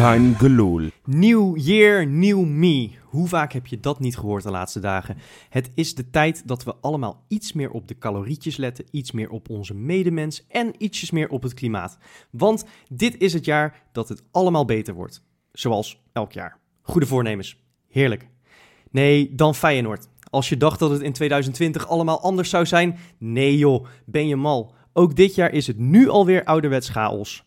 Kein gelul. New year, new me. Hoe vaak heb je dat niet gehoord de laatste dagen? Het is de tijd dat we allemaal iets meer op de calorietjes letten, iets meer op onze medemens en ietsjes meer op het klimaat. Want dit is het jaar dat het allemaal beter wordt. Zoals elk jaar. Goede voornemens. Heerlijk. Nee, dan Feyenoord. Als je dacht dat het in 2020 allemaal anders zou zijn, nee joh, ben je mal. Ook dit jaar is het nu alweer ouderwets chaos.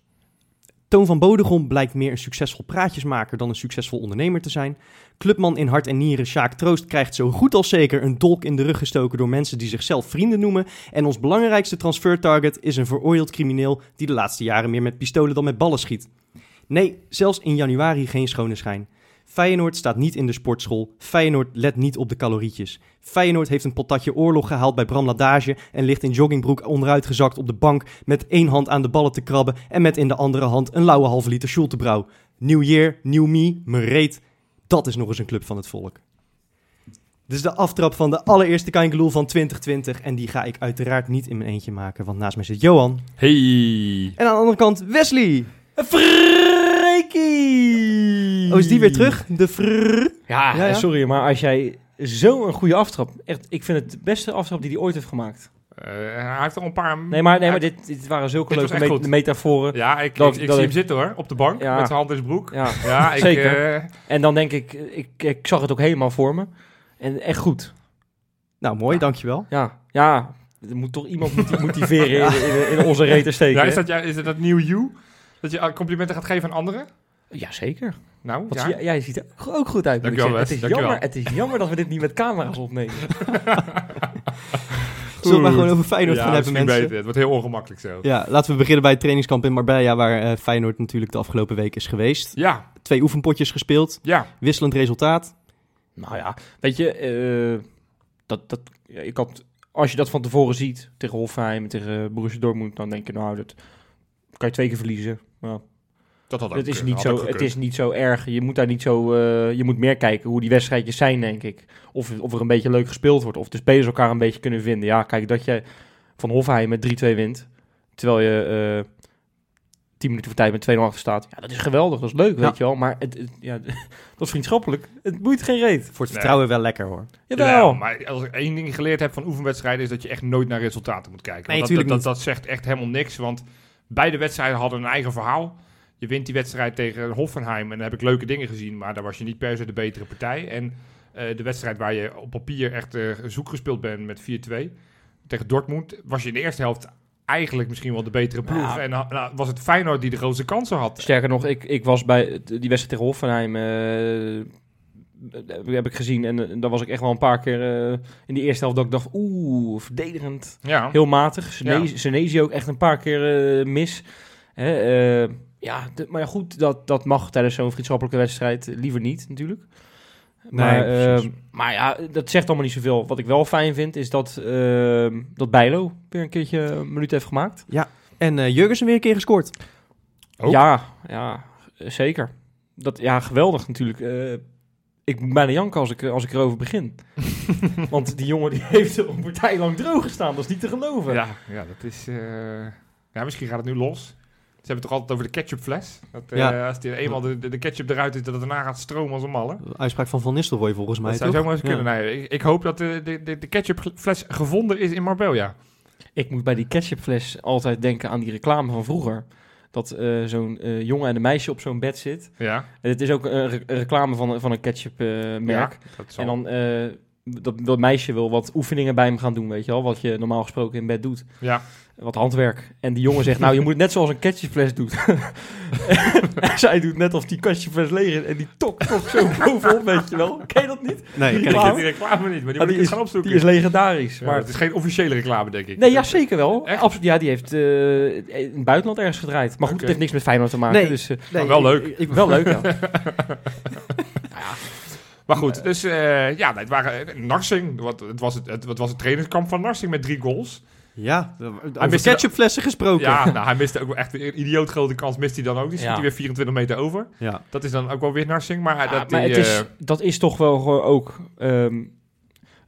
Toon van Bodegom blijkt meer een succesvol praatjesmaker dan een succesvol ondernemer te zijn. Clubman in hart en nieren Sjaak Troost krijgt zo goed als zeker een dolk in de rug gestoken door mensen die zichzelf vrienden noemen. En ons belangrijkste transfertarget is een veroordeeld crimineel die de laatste jaren meer met pistolen dan met ballen schiet. Nee, zelfs in januari geen schone schijn. Feyenoord staat niet in de sportschool. Feyenoord let niet op de calorietjes. Feyenoord heeft een patatje oorlog gehaald bij Bram Ladage en ligt in joggingbroek onderuitgezakt op de bank met één hand aan de ballen te krabben en met in de andere hand een lauwe halve liter Schultebrouw. New year, new me, me reet. Dat is nog eens een club van het volk. Dit is de aftrap van de allereerste Kaingeloel van 2020 en die ga ik uiteraard niet in mijn eentje maken, want naast mij zit Johan. Hey. En aan de andere kant Wesley. Oh, is die weer terug? De frrrr. Ja, Ja, ja. sorry, maar als jij zo'n goede aftrap... Echt, ik vind het de beste aftrap die hij ooit heeft gemaakt. Eh, hij heeft al een paar... Nee, maar, nee, maar dit, dit waren zulke Dit leuke echt me- goed. metaforen. Ja, ik, Dat- ik, ik dat zie ik- hem zitten hoor, op de bank, Ja. met zijn hand in zijn broek. Ja. Ja, ik, Zeker. eh, En dan denk ik, ik, ik zag het ook helemaal voor me. En echt goed. Nou, mooi, dankjewel. Ja, ja. Er moet toch iemand moti- motiveren in, in, in onze reten steken. ja, is dat, ja, is dat dat nieuw you? Dat je eh, complimenten gaat geven aan anderen? Ja, zeker. Nou, Want ja. jij, jij ziet er ook goed uit. zeggen. Het, is jammer, het is jammer dat we dit niet met camera's opnemen. Zullen we maar gewoon over Feyenoord ja, gaan hebben, mensen? beter. Het wordt heel ongemakkelijk zo. Ja, laten we beginnen bij het trainingskamp in Marbella, waar eh, Feyenoord natuurlijk de afgelopen week is geweest. Ja, Twee oefenpotjes gespeeld, ja. wisselend resultaat. Nou ja, weet je, eh, dat, dat, ja, ik had, als je dat van tevoren ziet tegen Hofheim, tegen Borussia Dortmund, dan denk je, nou, dat kan je twee keer verliezen. Nou, Dat had ook het, is niet Had ook zo, het is niet zo erg. Je moet daar niet zo, eh, je moet meer kijken hoe die wedstrijdjes zijn, denk ik. Of, of er een beetje leuk gespeeld wordt, of de spelers elkaar een beetje kunnen vinden. Ja, kijk, dat je van Hofheim met 3-2 wint, terwijl je eh 10 minuten voor tijd met 2-0 achter staat. Ja, dat is geweldig, dat is leuk, Ja. weet je wel. Maar het, het- ja, dat is vriendschappelijk. Het boeit geen reet. Voor het Nee. vertrouwen wel lekker hoor. Jawel. Jawel, maar als ik één ding geleerd heb van oefenwedstrijden... is dat je echt nooit naar resultaten moet kijken. Nee, Want dat, dat, dat, dat zegt echt helemaal niks. Want beide wedstrijden hadden een eigen verhaal. Je wint die wedstrijd tegen Hoffenheim... en dan heb ik leuke dingen gezien... maar daar was je niet per se de betere partij. En eh, de wedstrijd waar je op papier echt eh zoek gespeeld bent met 4-2... tegen Dortmund... was je in de eerste helft eigenlijk misschien wel de betere ploeg. Ja. En nou, nou, was het Feyenoord die de grootste kansen had. Sterker nog, ik, ik was bij die wedstrijd tegen Hoffenheim. eh, heb ik- gezien. En eh, daar was ik echt wel een paar keer eh, in de eerste helft dat ik dacht, oeh, verdedigend. Ja, Heel matig. Senesi ook echt een paar keer eh, mis. Hè, eh, ja, de- maar ja, goed, dat, dat mag tijdens zo'n vriendschappelijke wedstrijd eh, liever niet natuurlijk. Maar, Nee, precies. eh, maar ja, dat zegt allemaal niet zoveel. Wat ik wel fijn vind, is dat, eh, dat Bijlo weer een keertje een minuut heeft gemaakt. En eh Jurgensen weer een keer gescoord. Ook? Ja, ja, eh, zeker. Dat, ja, geweldig natuurlijk. Eh, ik moet bijna janken als ik, als ik erover begin. Want die jongen die heeft een partij lang droog gestaan. Dat is niet te geloven. Ja, ja dat is. eh, ja, misschien gaat het nu los. Ze hebben het toch altijd over de ketchupfles. Dat, eh, Ja. Als die eenmaal de, de, ketchup eruit is, dat het daarna gaat stromen als een malle. Uitspraak van Van Nistelrooy volgens mij, Dat zou toch? zomaar eens kunnen. Nee, ik, ik hoop dat de, de, de, ketchupfles gevonden is in Marbella. Ik moet bij die ketchupfles altijd denken aan die reclame van vroeger. Dat eh, zo'n eh, jongen en een meisje op zo'n bed zit. Ja, En het is ook een, re- een reclame van, van een ketchupmerk. ja dat zal. en dan, eh, dat, dat meisje wil wat oefeningen bij hem gaan doen, weet je wel. Wat je normaal gesproken in bed doet. Ja. Wat handwerk. En die jongen zegt, nou, je moet het net zoals een catchfles doet. en zij doet net of die catchfles leeg is. En die tok, tok zo bovenop, weet je wel. Ken je dat niet? Nee, Die ken ik reclame? niet. Die reclame niet, maar die Ah, moet die is- gaan opzoeken. Die is legendarisch. Ja, maar het is geen officiële reclame, denk ik. Nee, ja, zeker wel. Echt? Absoluut. Ja, die heeft eh, in het buitenland ergens gedraaid. Maar goed, het heeft niks met Feyenoord te maken. Nee. Dus, eh, Nee, wel leuk. ik- ik- wel leuk, ja. Maar goed, dus eh, ja, het waren eh, Narsing. Wat, het, was het, het, wat was het trainingskamp van Narsing met drie goals. Ja, Hij over miste- ketchupflessen gesproken. Ja, nou, hij miste ook wel echt een idioot grote kans. Mist hij dan ook. Die schiet Ja. hij weer 24 meter over. Ja. Dat is dan ook wel weer Narsing. Maar, Ja, dat, maar die, het is, eh, dat is toch wel gewoon ook ehm,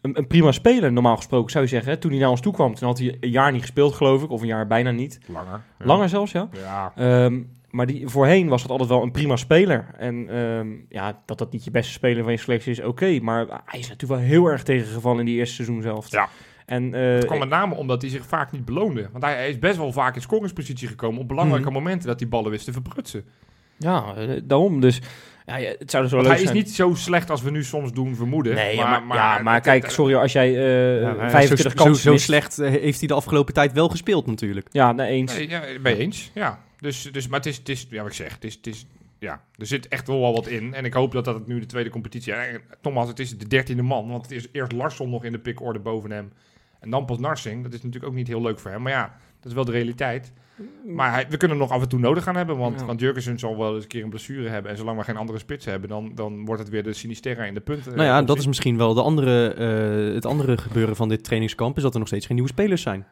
een, een prima speler, normaal gesproken, zou je zeggen. hè. Toen hij naar ons toe kwam, toen had hij een jaar niet gespeeld, geloof ik. Of een jaar bijna niet. langer. Ja. Langer zelfs, ja. Ja. Maar die, voorheen was dat altijd wel een prima speler. En ehm, ja, dat dat niet je beste speler van je selectie is, oké. maar hij is natuurlijk wel heel erg tegengevallen in die eerste seizoen zelf. Ja. En, eh, Het kwam met name omdat hij zich vaak niet beloonde. Want hij, is best wel vaak in scoringspositie gekomen op belangrijke Mhm. momenten dat die ballen wist te verprutsen. ja, eh, daarom. Dus ja, ja, het zou dus wel leuk hij is zijn. niet zo slecht als we nu soms doen vermoeden. Nee, maar, maar, ja, maar kijk, sorry als jij eh Ja, maar 25 zo, kansen zo, zo mist. slecht eh, heeft hij de afgelopen tijd wel gespeeld natuurlijk. Ja, nee, eens. Nee, ja, ben je eens. Ja. Dus, dus, maar het is, het is, ja, wat ik zeg, het is, het is, ja, er zit echt wel wat in. En ik hoop dat dat het nu de tweede competitie... Ja, nogmaals, het is de dertiende man. Want het is eerst Larsson nog in de pickorde boven hem. En dan pas Narsing. Dat is natuurlijk ook niet heel leuk voor hem. Maar ja, dat is wel de realiteit. Maar hij, we kunnen hem nog af en toe nodig gaan hebben. Want, Ja. want Jurgensen zal wel eens een keer een blessure hebben. En zolang we geen andere spits hebben, dan, dan wordt het weer de Sinisterra in de punten. nou ja, eh, dat is misschien wel de andere, eh, het andere gebeuren van dit trainingskamp, is dat er nog steeds geen nieuwe spelers zijn.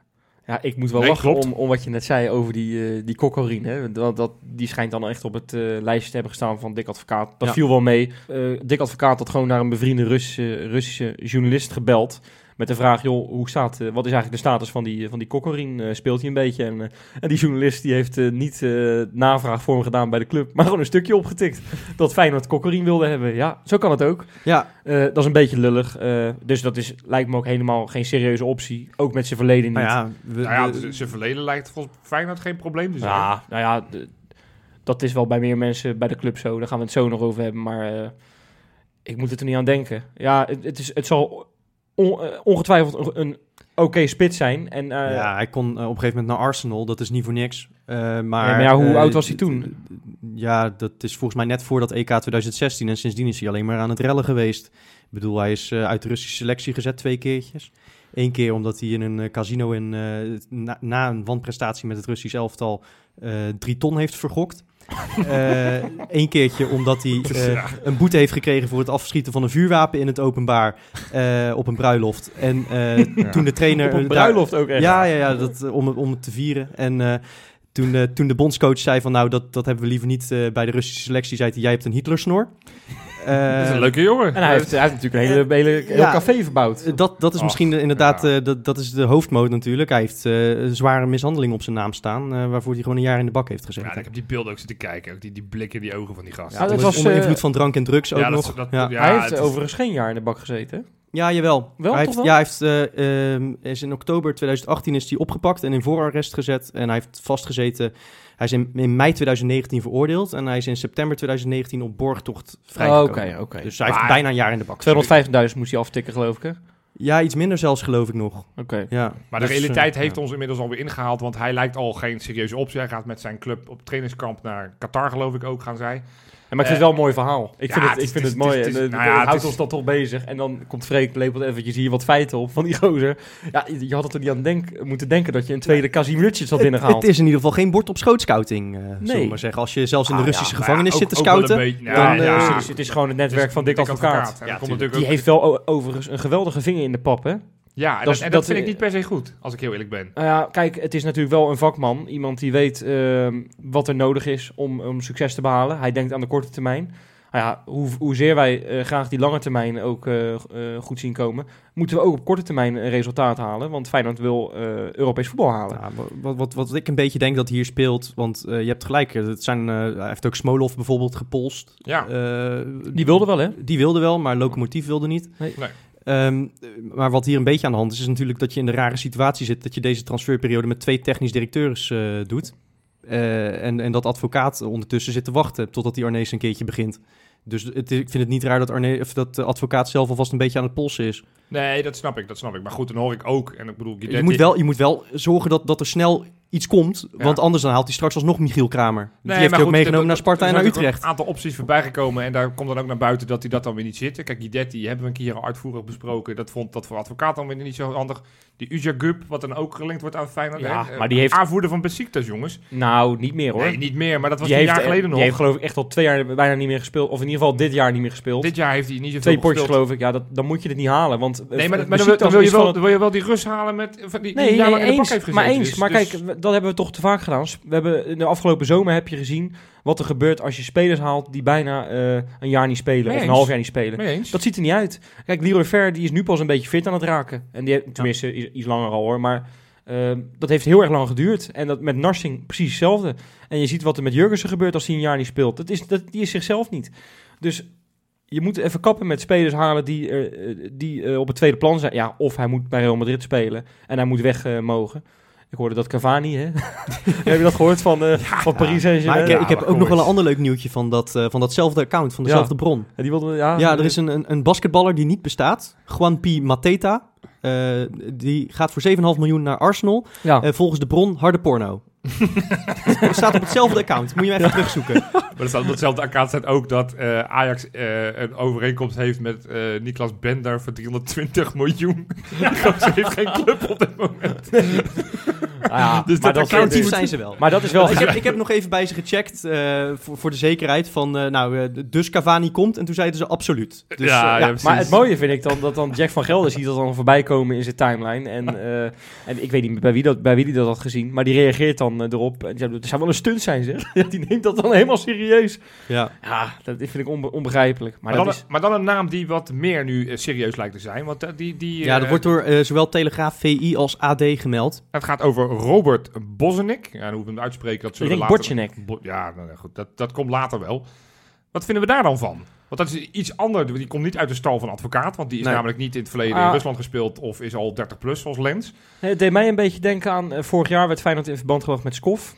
Ja, ik moet wel Nee, lachen klopt. om, om wat je net zei over die, eh die. Hè. Dat, dat, die schijnt dan echt op het eh, lijstje te hebben gestaan van Dick Advocaat. Dat Ja. viel wel mee. Eh Dick Advocaat had gewoon naar een bevriende Russische, Russische journalist gebeld. Met de vraag, joh, hoe staat, eh, wat is eigenlijk de status van die, van die Kokkorien? Eh, speelt hij een beetje? En, eh, en die journalist die heeft eh, niet eh, navraag voor hem gedaan bij de club. Maar gewoon een stukje opgetikt. dat Feyenoord Kokkorien wilde hebben. Ja, zo kan het ook. Ja, Eh, dat is een beetje lullig. Eh, dus dat is, lijkt me ook helemaal geen serieuze optie. Ook met zijn verleden niet. nou ja, we, Nou ja, zijn verleden lijkt volgens Feyenoord geen probleem te zijn. Ja, nou ja, de- dat is wel bij meer mensen bij de club zo. Daar gaan we het zo nog over hebben. Maar eh, ik moet het er niet aan denken. Ja, het, het, is, het zal on- eh, ongetwijfeld een, een oké spits zijn. En, eh, ja, hij kon eh, op een gegeven moment naar Arsenal, dat is niet voor niks. Maar, maar ja, hoe oud was hij toen? Ja, dat is volgens mij net voor dat EK 2016 en sindsdien is hij alleen maar aan het rellen geweest. Ik bedoel, hij is uit de Russische selectie gezet twee keertjes. Eén keer omdat hij in een casino in, na, na een wanprestatie met het Russisch elftal drie ton heeft vergokt. Eén keertje omdat hij eh, een boete heeft gekregen voor het afschieten van een vuurwapen in het openbaar eh, op een bruiloft. En eh, toen de trainer... op een daar- bruiloft ook echt. ja, ja, ja dat, eh, om, het- om het te vieren. En eh, toen, eh, toen de bondscoach zei van nou, dat, dat hebben we liever niet eh, bij de Russische selectie, zei hij, jij hebt een Hitlersnor. Eh, Dat is een leuke jongen. En hij heeft, hij heeft natuurlijk een hele, hele, heel Ja. café verbouwd. eh, dat, dat is Ach, misschien de- inderdaad, ja. eh, dat, dat is de hoofdmoot natuurlijk. Hij heeft eh, een zware mishandeling op zijn naam staan, eh, waarvoor hij gewoon een jaar in de bak heeft gezeten. Ja, ik heb die beelden ook zitten kijken. Ook die, die blik in die ogen van die gast. Ja, Ja, dat was onder invloed van drank en drugs ook Ja, dat- nog. dat- ja. ja, hij heeft overigens geen jaar in de bak gezeten. Ja, jawel. Wel, hij heeft, wel? Ja, hij heeft, eh, ehm, is in oktober 2018 is hij opgepakt en in voorarrest gezet. En hij heeft vastgezeten. Hij is in, in mei 2019 veroordeeld en hij is in september 2019 op borgtocht vrijgekomen. Oké, oké. Dus hij heeft Maar- bijna een jaar in de bak. 250.000 moest hij aftikken, geloof ik. hè? Ja, iets minder zelfs geloof ik nog. Oké. Ja. Maar de Dus, realiteit eh, heeft ja. ons inmiddels alweer ingehaald, want hij lijkt al geen serieuze optie. Hij gaat met zijn club op trainingskamp naar Qatar, geloof ik ook, gaan zij. Maar ik vind het wel een mooi verhaal. Ik vind het, ik vind het mooi. en, eh, nou het houdt is- ons dan toch bezig. En dan komt Freek, lepelt eventjes hier wat feiten op van die gozer. Ja, je had het er niet aan denk, moeten denken dat je een tweede Kazimiertjes had Het, binnengehaald. het is in ieder geval geen bord op schoot scouting, eh Nee. maar zeggen. Als je zelfs in de Ah, Russische gevangenis zit te scouten. dan, eh. Het is gewoon het netwerk van Dick Advocaat. Die heeft wel overigens een geweldige vinger in de pap, hè? Ja, en dat dat, is- en dat dat- vind ik niet per se goed, als ik heel eerlijk ben. Nou ja, kijk, het is natuurlijk wel een vakman. Iemand die weet ehm, wat er nodig is om, om succes te behalen. Hij denkt aan de korte termijn. Nou ja, hoe, hoezeer wij eh, graag die lange termijn ook eh, eh, goed zien komen, moeten we ook op korte termijn een resultaat halen. Want Feyenoord wil eh, Europees voetbal halen. Ja, wat, wat, wat ik een beetje denk dat hier speelt, want eh, je hebt gelijk, het zijn, eh, hij heeft ook Smolov bijvoorbeeld gepolst. Ja. Eh, Die wilde wel, hè? Die wilde wel, maar Lokomotief wilde niet. Nee. Nee. Ehm, maar wat hier een beetje aan de hand is, is natuurlijk dat je in de rare situatie zit dat je deze transferperiode met twee technisch directeurs eh, doet. Eh, en, en dat advocaat ondertussen zit te wachten totdat die Arnees een keertje begint. Dus het, ik vind het niet raar dat, Arne, of dat de advocaat zelf alvast een beetje aan het polsen is. Nee, dat snap ik, dat snap ik. Maar goed, dan hoor ik ook, en ik bedoel... Je moet, wel, je moet wel zorgen dat, dat er snel iets komt. Ja. Want anders dan haalt hij straks alsnog Michiel Kramer. Die Nee, heeft hij ook goed, meegenomen naar Sparta en naar Utrecht. een aantal opties voorbij gekomen en daar komt dan ook naar buiten dat hij dat dan weer niet zit. Kijk, Guidetti hebben we een keer al uitvoerig besproken. Dat vond dat voor advocaat dan weer niet zo handig. Die Uja wat dan ook gelinkt wordt aan Feyenoord. Ja, hè? maar die heeft- Aanvoerder van Besiktas, jongens. Nou, niet meer hoor. Nee, niet meer, maar dat was die een heeft, jaar geleden nog. Die heeft geloof ik echt al twee jaar bijna niet meer gespeeld. Of in ieder geval dit jaar niet meer gespeeld. Dit jaar heeft hij niet zoveel Twee potjes geloof ik. Ja, dat, dan moet je het niet halen. Want, eh, Nee, maar, maar dan, wil- dan Besiktas wil, je wel, het- wil je wel die rust halen met, van die, die Nee, de bak eens, heeft gezeten. maar eens. Dus- maar dus- kijk, dat hebben we toch te vaak gedaan. We hebben, in de afgelopen zomer heb je gezien wat er gebeurt als je spelers haalt die bijna eh, een jaar niet spelen. Mee of een half jaar niet spelen. Dat ziet er niet uit. Kijk, Leroy Fer die is nu pas een beetje fit aan het raken. En die heeft, tenminste, iets, iets langer al hoor. Maar eh, dat heeft heel erg lang geduurd. En dat met Narsing precies hetzelfde. En je ziet wat er met Jurgensen gebeurt als hij een jaar niet speelt. Dat is, dat, die is zichzelf niet. Dus je moet even kappen met spelers halen die, eh, eh, die op het tweede plan zijn. Ja, of hij moet bij Real Madrid spelen en hij moet weg mogen. Ik hoorde dat Cavani, hè? Heb je dat gehoord van, eh, van Paris Maar Saint-Germain? ik, Ja, ik heb maar ook nog wel een ander leuk nieuwtje van, dat, eh, van datzelfde account, van Ja. dezelfde bron. Ja, die wilde, ja, Ja, er is een, een, een basketballer die niet bestaat. Juan P. Mateta. Eh, die gaat voor 7,5 miljoen naar Arsenal. ja. Eh, volgens de bron harde porno. dat staat op hetzelfde account. Moet je hem even terugzoeken. Maar er staat op datzelfde account staat ook dat eh, Ajax eh, een overeenkomst heeft met eh Niklas Bender voor 320 miljoen. Ze heeft geen club op dit moment. Ah, ja, Dus maar, dat account moet- zijn ze wel. maar dat is wel... ik, heb, ik heb nog even bij ze gecheckt eh, voor, voor de zekerheid van, eh, nou, eh, dus Cavani komt. En toen zeiden ze absoluut. Dus, Ja, ja, ja. precies. Maar het mooie vind ik dan dat dan Jack van Gelder ziet dat dan voorbij komen in zijn timeline. En, eh, en ik weet niet bij wie, dat, bij wie die dat had gezien, maar die reageert dan eh, erop. En zou wel een stunt zijn, zeg. Die neemt dat dan helemaal serieus. ja. Ja, dat vind ik onbe- onbegrijpelijk. Maar, Maar, dat dan, is, maar dan een naam die wat meer nu eh, serieus lijkt te zijn. Want eh, die, die, ja, dat wordt door zowel Telegraaf, VI als AD gemeld. Het gaat over Robert Bozenik. Ja, dan hoeven we hem uit te spreken. Dat ik zullen we later... Botjenek. Bo- ja, nou, ja, goed. Dat, dat komt later wel. Wat vinden we daar dan van? Want dat is iets anders. Die komt niet uit de stal van advocaat. Want die is Nee. namelijk niet in het verleden in Ah. Rusland gespeeld. Of is al 30 plus, zoals Lens. Nee, Het deed mij een beetje denken aan, eh, vorig jaar werd Feyenoord in verband gebracht met Skof.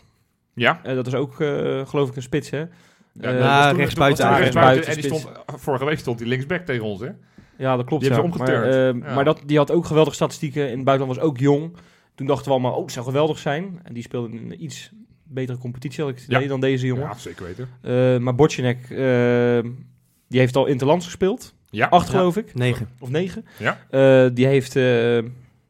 Ja. Eh, dat is ook, eh, geloof ik, een spits, hè? Ja, toen- rechtsbuiten toen. En die stond, vorige week stond die linksback tegen ons, hè? Ja, dat klopt. Die ja. hebben ze maar omgeturnd. Ja. maar dat, die had ook geweldige statistieken. In het buitenland was ook jong. Toen dachten we allemaal, oh, het zou geweldig zijn. En die speelde in een iets betere competitie, had ik het Ja. idee, dan deze jongen. Ja, zeker weten. Eh, maar Botjenek, die heeft al interlands gespeeld. Ja. Acht, Ja. geloof ik. Negen. Of negen. Ja. Eh, die heeft... eh, nou,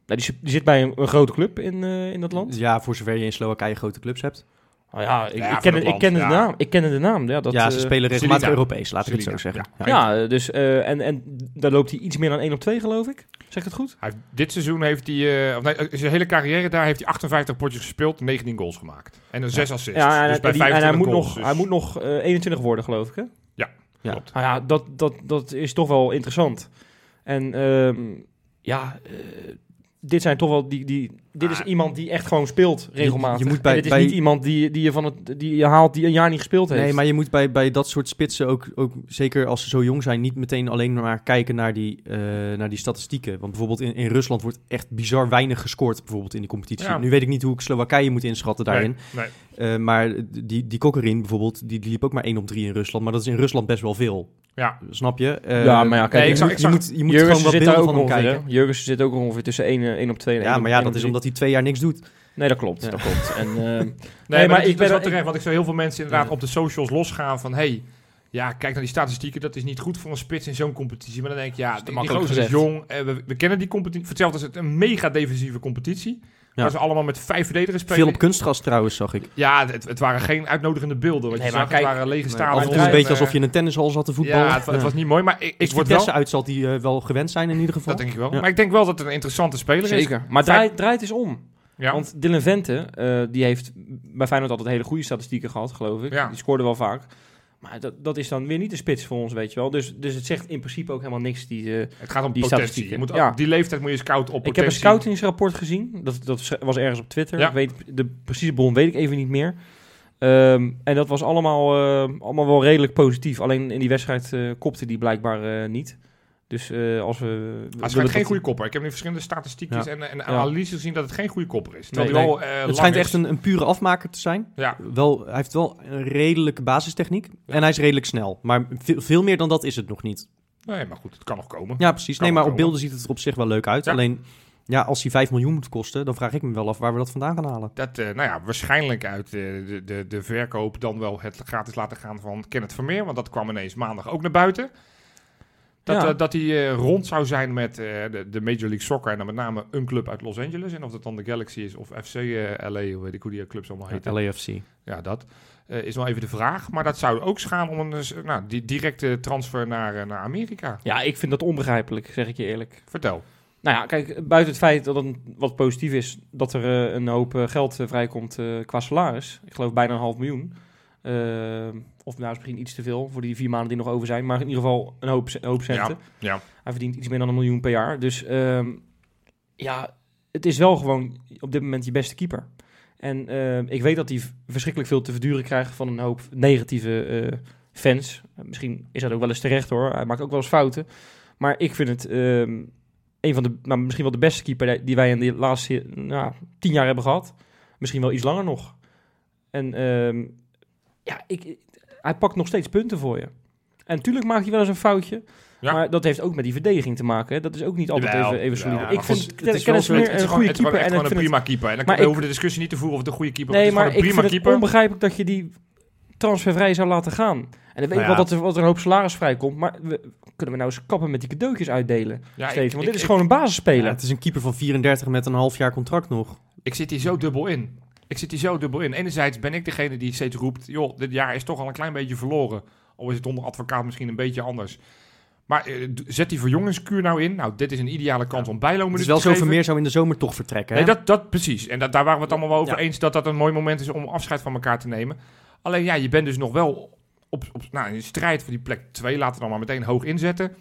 die, zit- die zit bij een, een grote club in, eh, in dat land. Ja, voor zover je in Slowakije grote clubs hebt. Oh ja, ik, Ja, ik, het land, ja. de naam. ik kende de naam. Ja, dat, ja, ze spelen regelmatig. Europees, laat ik het zo zeggen. ja. Dus, eh, en, en daar loopt hij iets meer dan 1 op 2, geloof ik. Zeg ik het goed? Hij dit seizoen heeft hij, eh, of nee, zijn hele carrière daar heeft hij 58 potjes gespeeld, 19 goals gemaakt. En een 6 assists. Ja, en, dus bij en die- en hij 25 moet goals, nog, dus- hij moet nog eh, 21 worden, geloof ik, hè? Ja, Ja. klopt. Nou ja, dat, dat, dat is toch wel interessant. En ehm, ja, eh, dit zijn toch wel die, die dit is Ah. iemand die echt gewoon speelt regelmatig. je moet bij- en dit is bij- niet iemand die, die je van het die je haalt die een jaar niet gespeeld heeft. Nee, maar je moet bij, bij dat soort spitsen ook, ook, zeker als ze zo jong zijn, niet meteen alleen maar kijken naar die, eh, naar die statistieken. Want bijvoorbeeld in, in Rusland wordt echt bizar weinig gescoord, bijvoorbeeld in die competitie. Ja. Nu weet ik niet hoe ik Slowakije moet inschatten daarin. Nee, nee. Eh, maar die, die Kokkerin bijvoorbeeld, die, die liep ook maar 1 op 3 in Rusland. Maar dat is in Rusland best wel veel. Ja, Snap je? Eh, Ja, maar ja, kijk, nee, je, ik zag- moet, ik je zag- moet, je moet Jurgensen gewoon wat zit beelden ook van hem ongeveer, kijken. Jurgensen zit ook ongeveer tussen 1, 1 op 2 en Ja, 1 maar ja, 1 dat is 3. omdat hij twee jaar niks doet. Nee, dat klopt, Ja. dat klopt. En, ehm, Nee, maar maar, ik ben wel ik- terecht, want ik zou heel veel mensen inderdaad op de socials losgaan van, hey, ja, kijk naar die statistieken, dat is niet goed voor een spits in zo'n competitie. Maar dan denk ik, ja, te die, gozer is gezegd. jong, eh, we, we kennen die competitie. Hetzelfde is het een mega defensieve competitie. Ja. Waar ze allemaal met vijf verdedigers spelen. Veel op kunstgras trouwens, zag ik. Ja, het, het waren geen uitnodigende beelden. Wat Nee, je maar zag, kijk- het waren lege Nee, stadions. af en toe een en, beetje eh, alsof je in een tennishal zat te voetballen. Ja, het, wa- het was niet mooi, maar ik, ik word wel... uit zal die eh, wel gewend zijn in ieder geval. Dat denk ik wel. Ja. Maar ik denk wel dat het een interessante speler is. Zeker. Maar Fijn- draai, draai het eens om. Ja. Want Dylan Vente, eh, die heeft bij Feyenoord altijd hele goede statistieken gehad, geloof ik. Ja. Die scoorde wel vaak. Maar dat, dat is dan weer niet de spits voor ons, weet je wel. Dus, dus het zegt in principe ook helemaal niks. Die, eh, het gaat om die potentie. Je moet, Ja. Die leeftijd moet je scouten op ik heb een scoutingsrapport gezien. Dat, dat was ergens op Twitter. Ja. Ik weet, de precieze bron weet ik even niet meer. Ehm, en dat was allemaal, eh, allemaal wel redelijk positief. Alleen in die wedstrijd eh, kopte die blijkbaar niet. Dus eh, als we... Hij schijnt geen goede kopper. Ik heb nu verschillende statistiekjes Ja. en, en Ja. analyses gezien dat het geen goede kopper is. Nee, wel, eh, Het schijnt is. echt een, een pure afmaker te zijn. Ja, Wel, hij heeft wel een redelijke basistechniek. En hij is redelijk snel. Maar veel, veel meer dan dat is het nog niet. nee, maar goed, het kan nog komen. Ja, precies. Nee, maar op komen. beelden ziet het er op zich wel leuk uit. Ja. Alleen, ja, als hij 5 miljoen moet kosten, dan vraag ik me wel af waar we dat vandaan gaan halen. Dat, eh, nou ja, waarschijnlijk uit eh, de, de, de verkoop dan wel het gratis laten gaan van Kenneth Vermeer. Want dat kwam ineens maandag ook naar buiten. Dat, Ja. eh, dat hij eh, rond zou zijn met eh, de, de Major League Soccer. En dan met name een club uit Los Angeles. En of dat dan de Galaxy is of FC LA, hoe weet ik hoe die clubs allemaal heten. LAFC. Ja, dat is wel even de vraag. Maar dat zou ook gaan om een nou, die directe transfer naar, naar Amerika. Ja, ik vind dat onbegrijpelijk, zeg ik je eerlijk. Vertel. Nou ja, kijk, buiten het feit dat het wat positief is dat er een hoop geld vrijkomt qua salaris. Ik geloof bijna een half miljoen. Of nou is misschien iets te veel voor die vier maanden die nog over zijn. Maar in ieder geval een hoop, een hoop centen. ja. Hij verdient iets meer dan een miljoen per jaar. Dus ehm, ja, het is wel gewoon op dit moment je beste keeper. En eh, ik weet dat hij verschrikkelijk veel te verduren krijgt van een hoop negatieve eh, fans. Misschien is dat ook wel eens terecht hoor. Hij maakt ook wel eens fouten. Maar ik vind het ehm, een van de, nou, misschien wel de beste keeper die- wij in de laatste nou, tien jaar hebben gehad. Misschien wel iets langer nog. En ehm, ja, ik, hij pakt nog steeds punten voor je. En natuurlijk maakt hij wel eens een foutje. Ja. Maar dat heeft ook met die verdediging te maken. hè. Dat is ook niet altijd Jawel, even, even solide. Ja, ik maar vind het- Ken- het is is een gewoon, goede het is gewoon keeper. gewoon een prima keeper. En dan Maar we ik- hoeven de discussie niet te voeren of het een goede keeper Nee, is. maar Het is ik gewoon vind een het prima keeper. onbegrijpelijk dat je die transfervrij zou laten gaan. En dan weet ik Nou wel dat er, wat er een hoop salaris vrijkomt. Maar we, kunnen we nou eens kappen met die cadeautjes uitdelen Ja, steeds? Want ik- dit is ik- gewoon een Ja, basisspeler. het is een keeper van 34 met een half jaar contract nog. Ik zit hier zo dubbel in. Ik zit hier zo dubbel in. Enerzijds ben ik degene die steeds roept... joh, dit jaar is toch al een klein beetje verloren. Al is het onder advocaat misschien een beetje anders. Maar eh, zet die verjongingskuur nou in. Nou, dit is een ideale kans om Bijlo Het is wel te zo geven. Vermeer zou in de zomer toch vertrekken. Nee, dat, dat precies. En dat, daar waren we het allemaal wel over Ja. eens... dat dat een mooi moment is om afscheid van elkaar te nemen. Alleen ja, je bent dus nog wel op, op, nou, in strijd voor die plek 2. Laten we dan maar meteen hoog inzetten.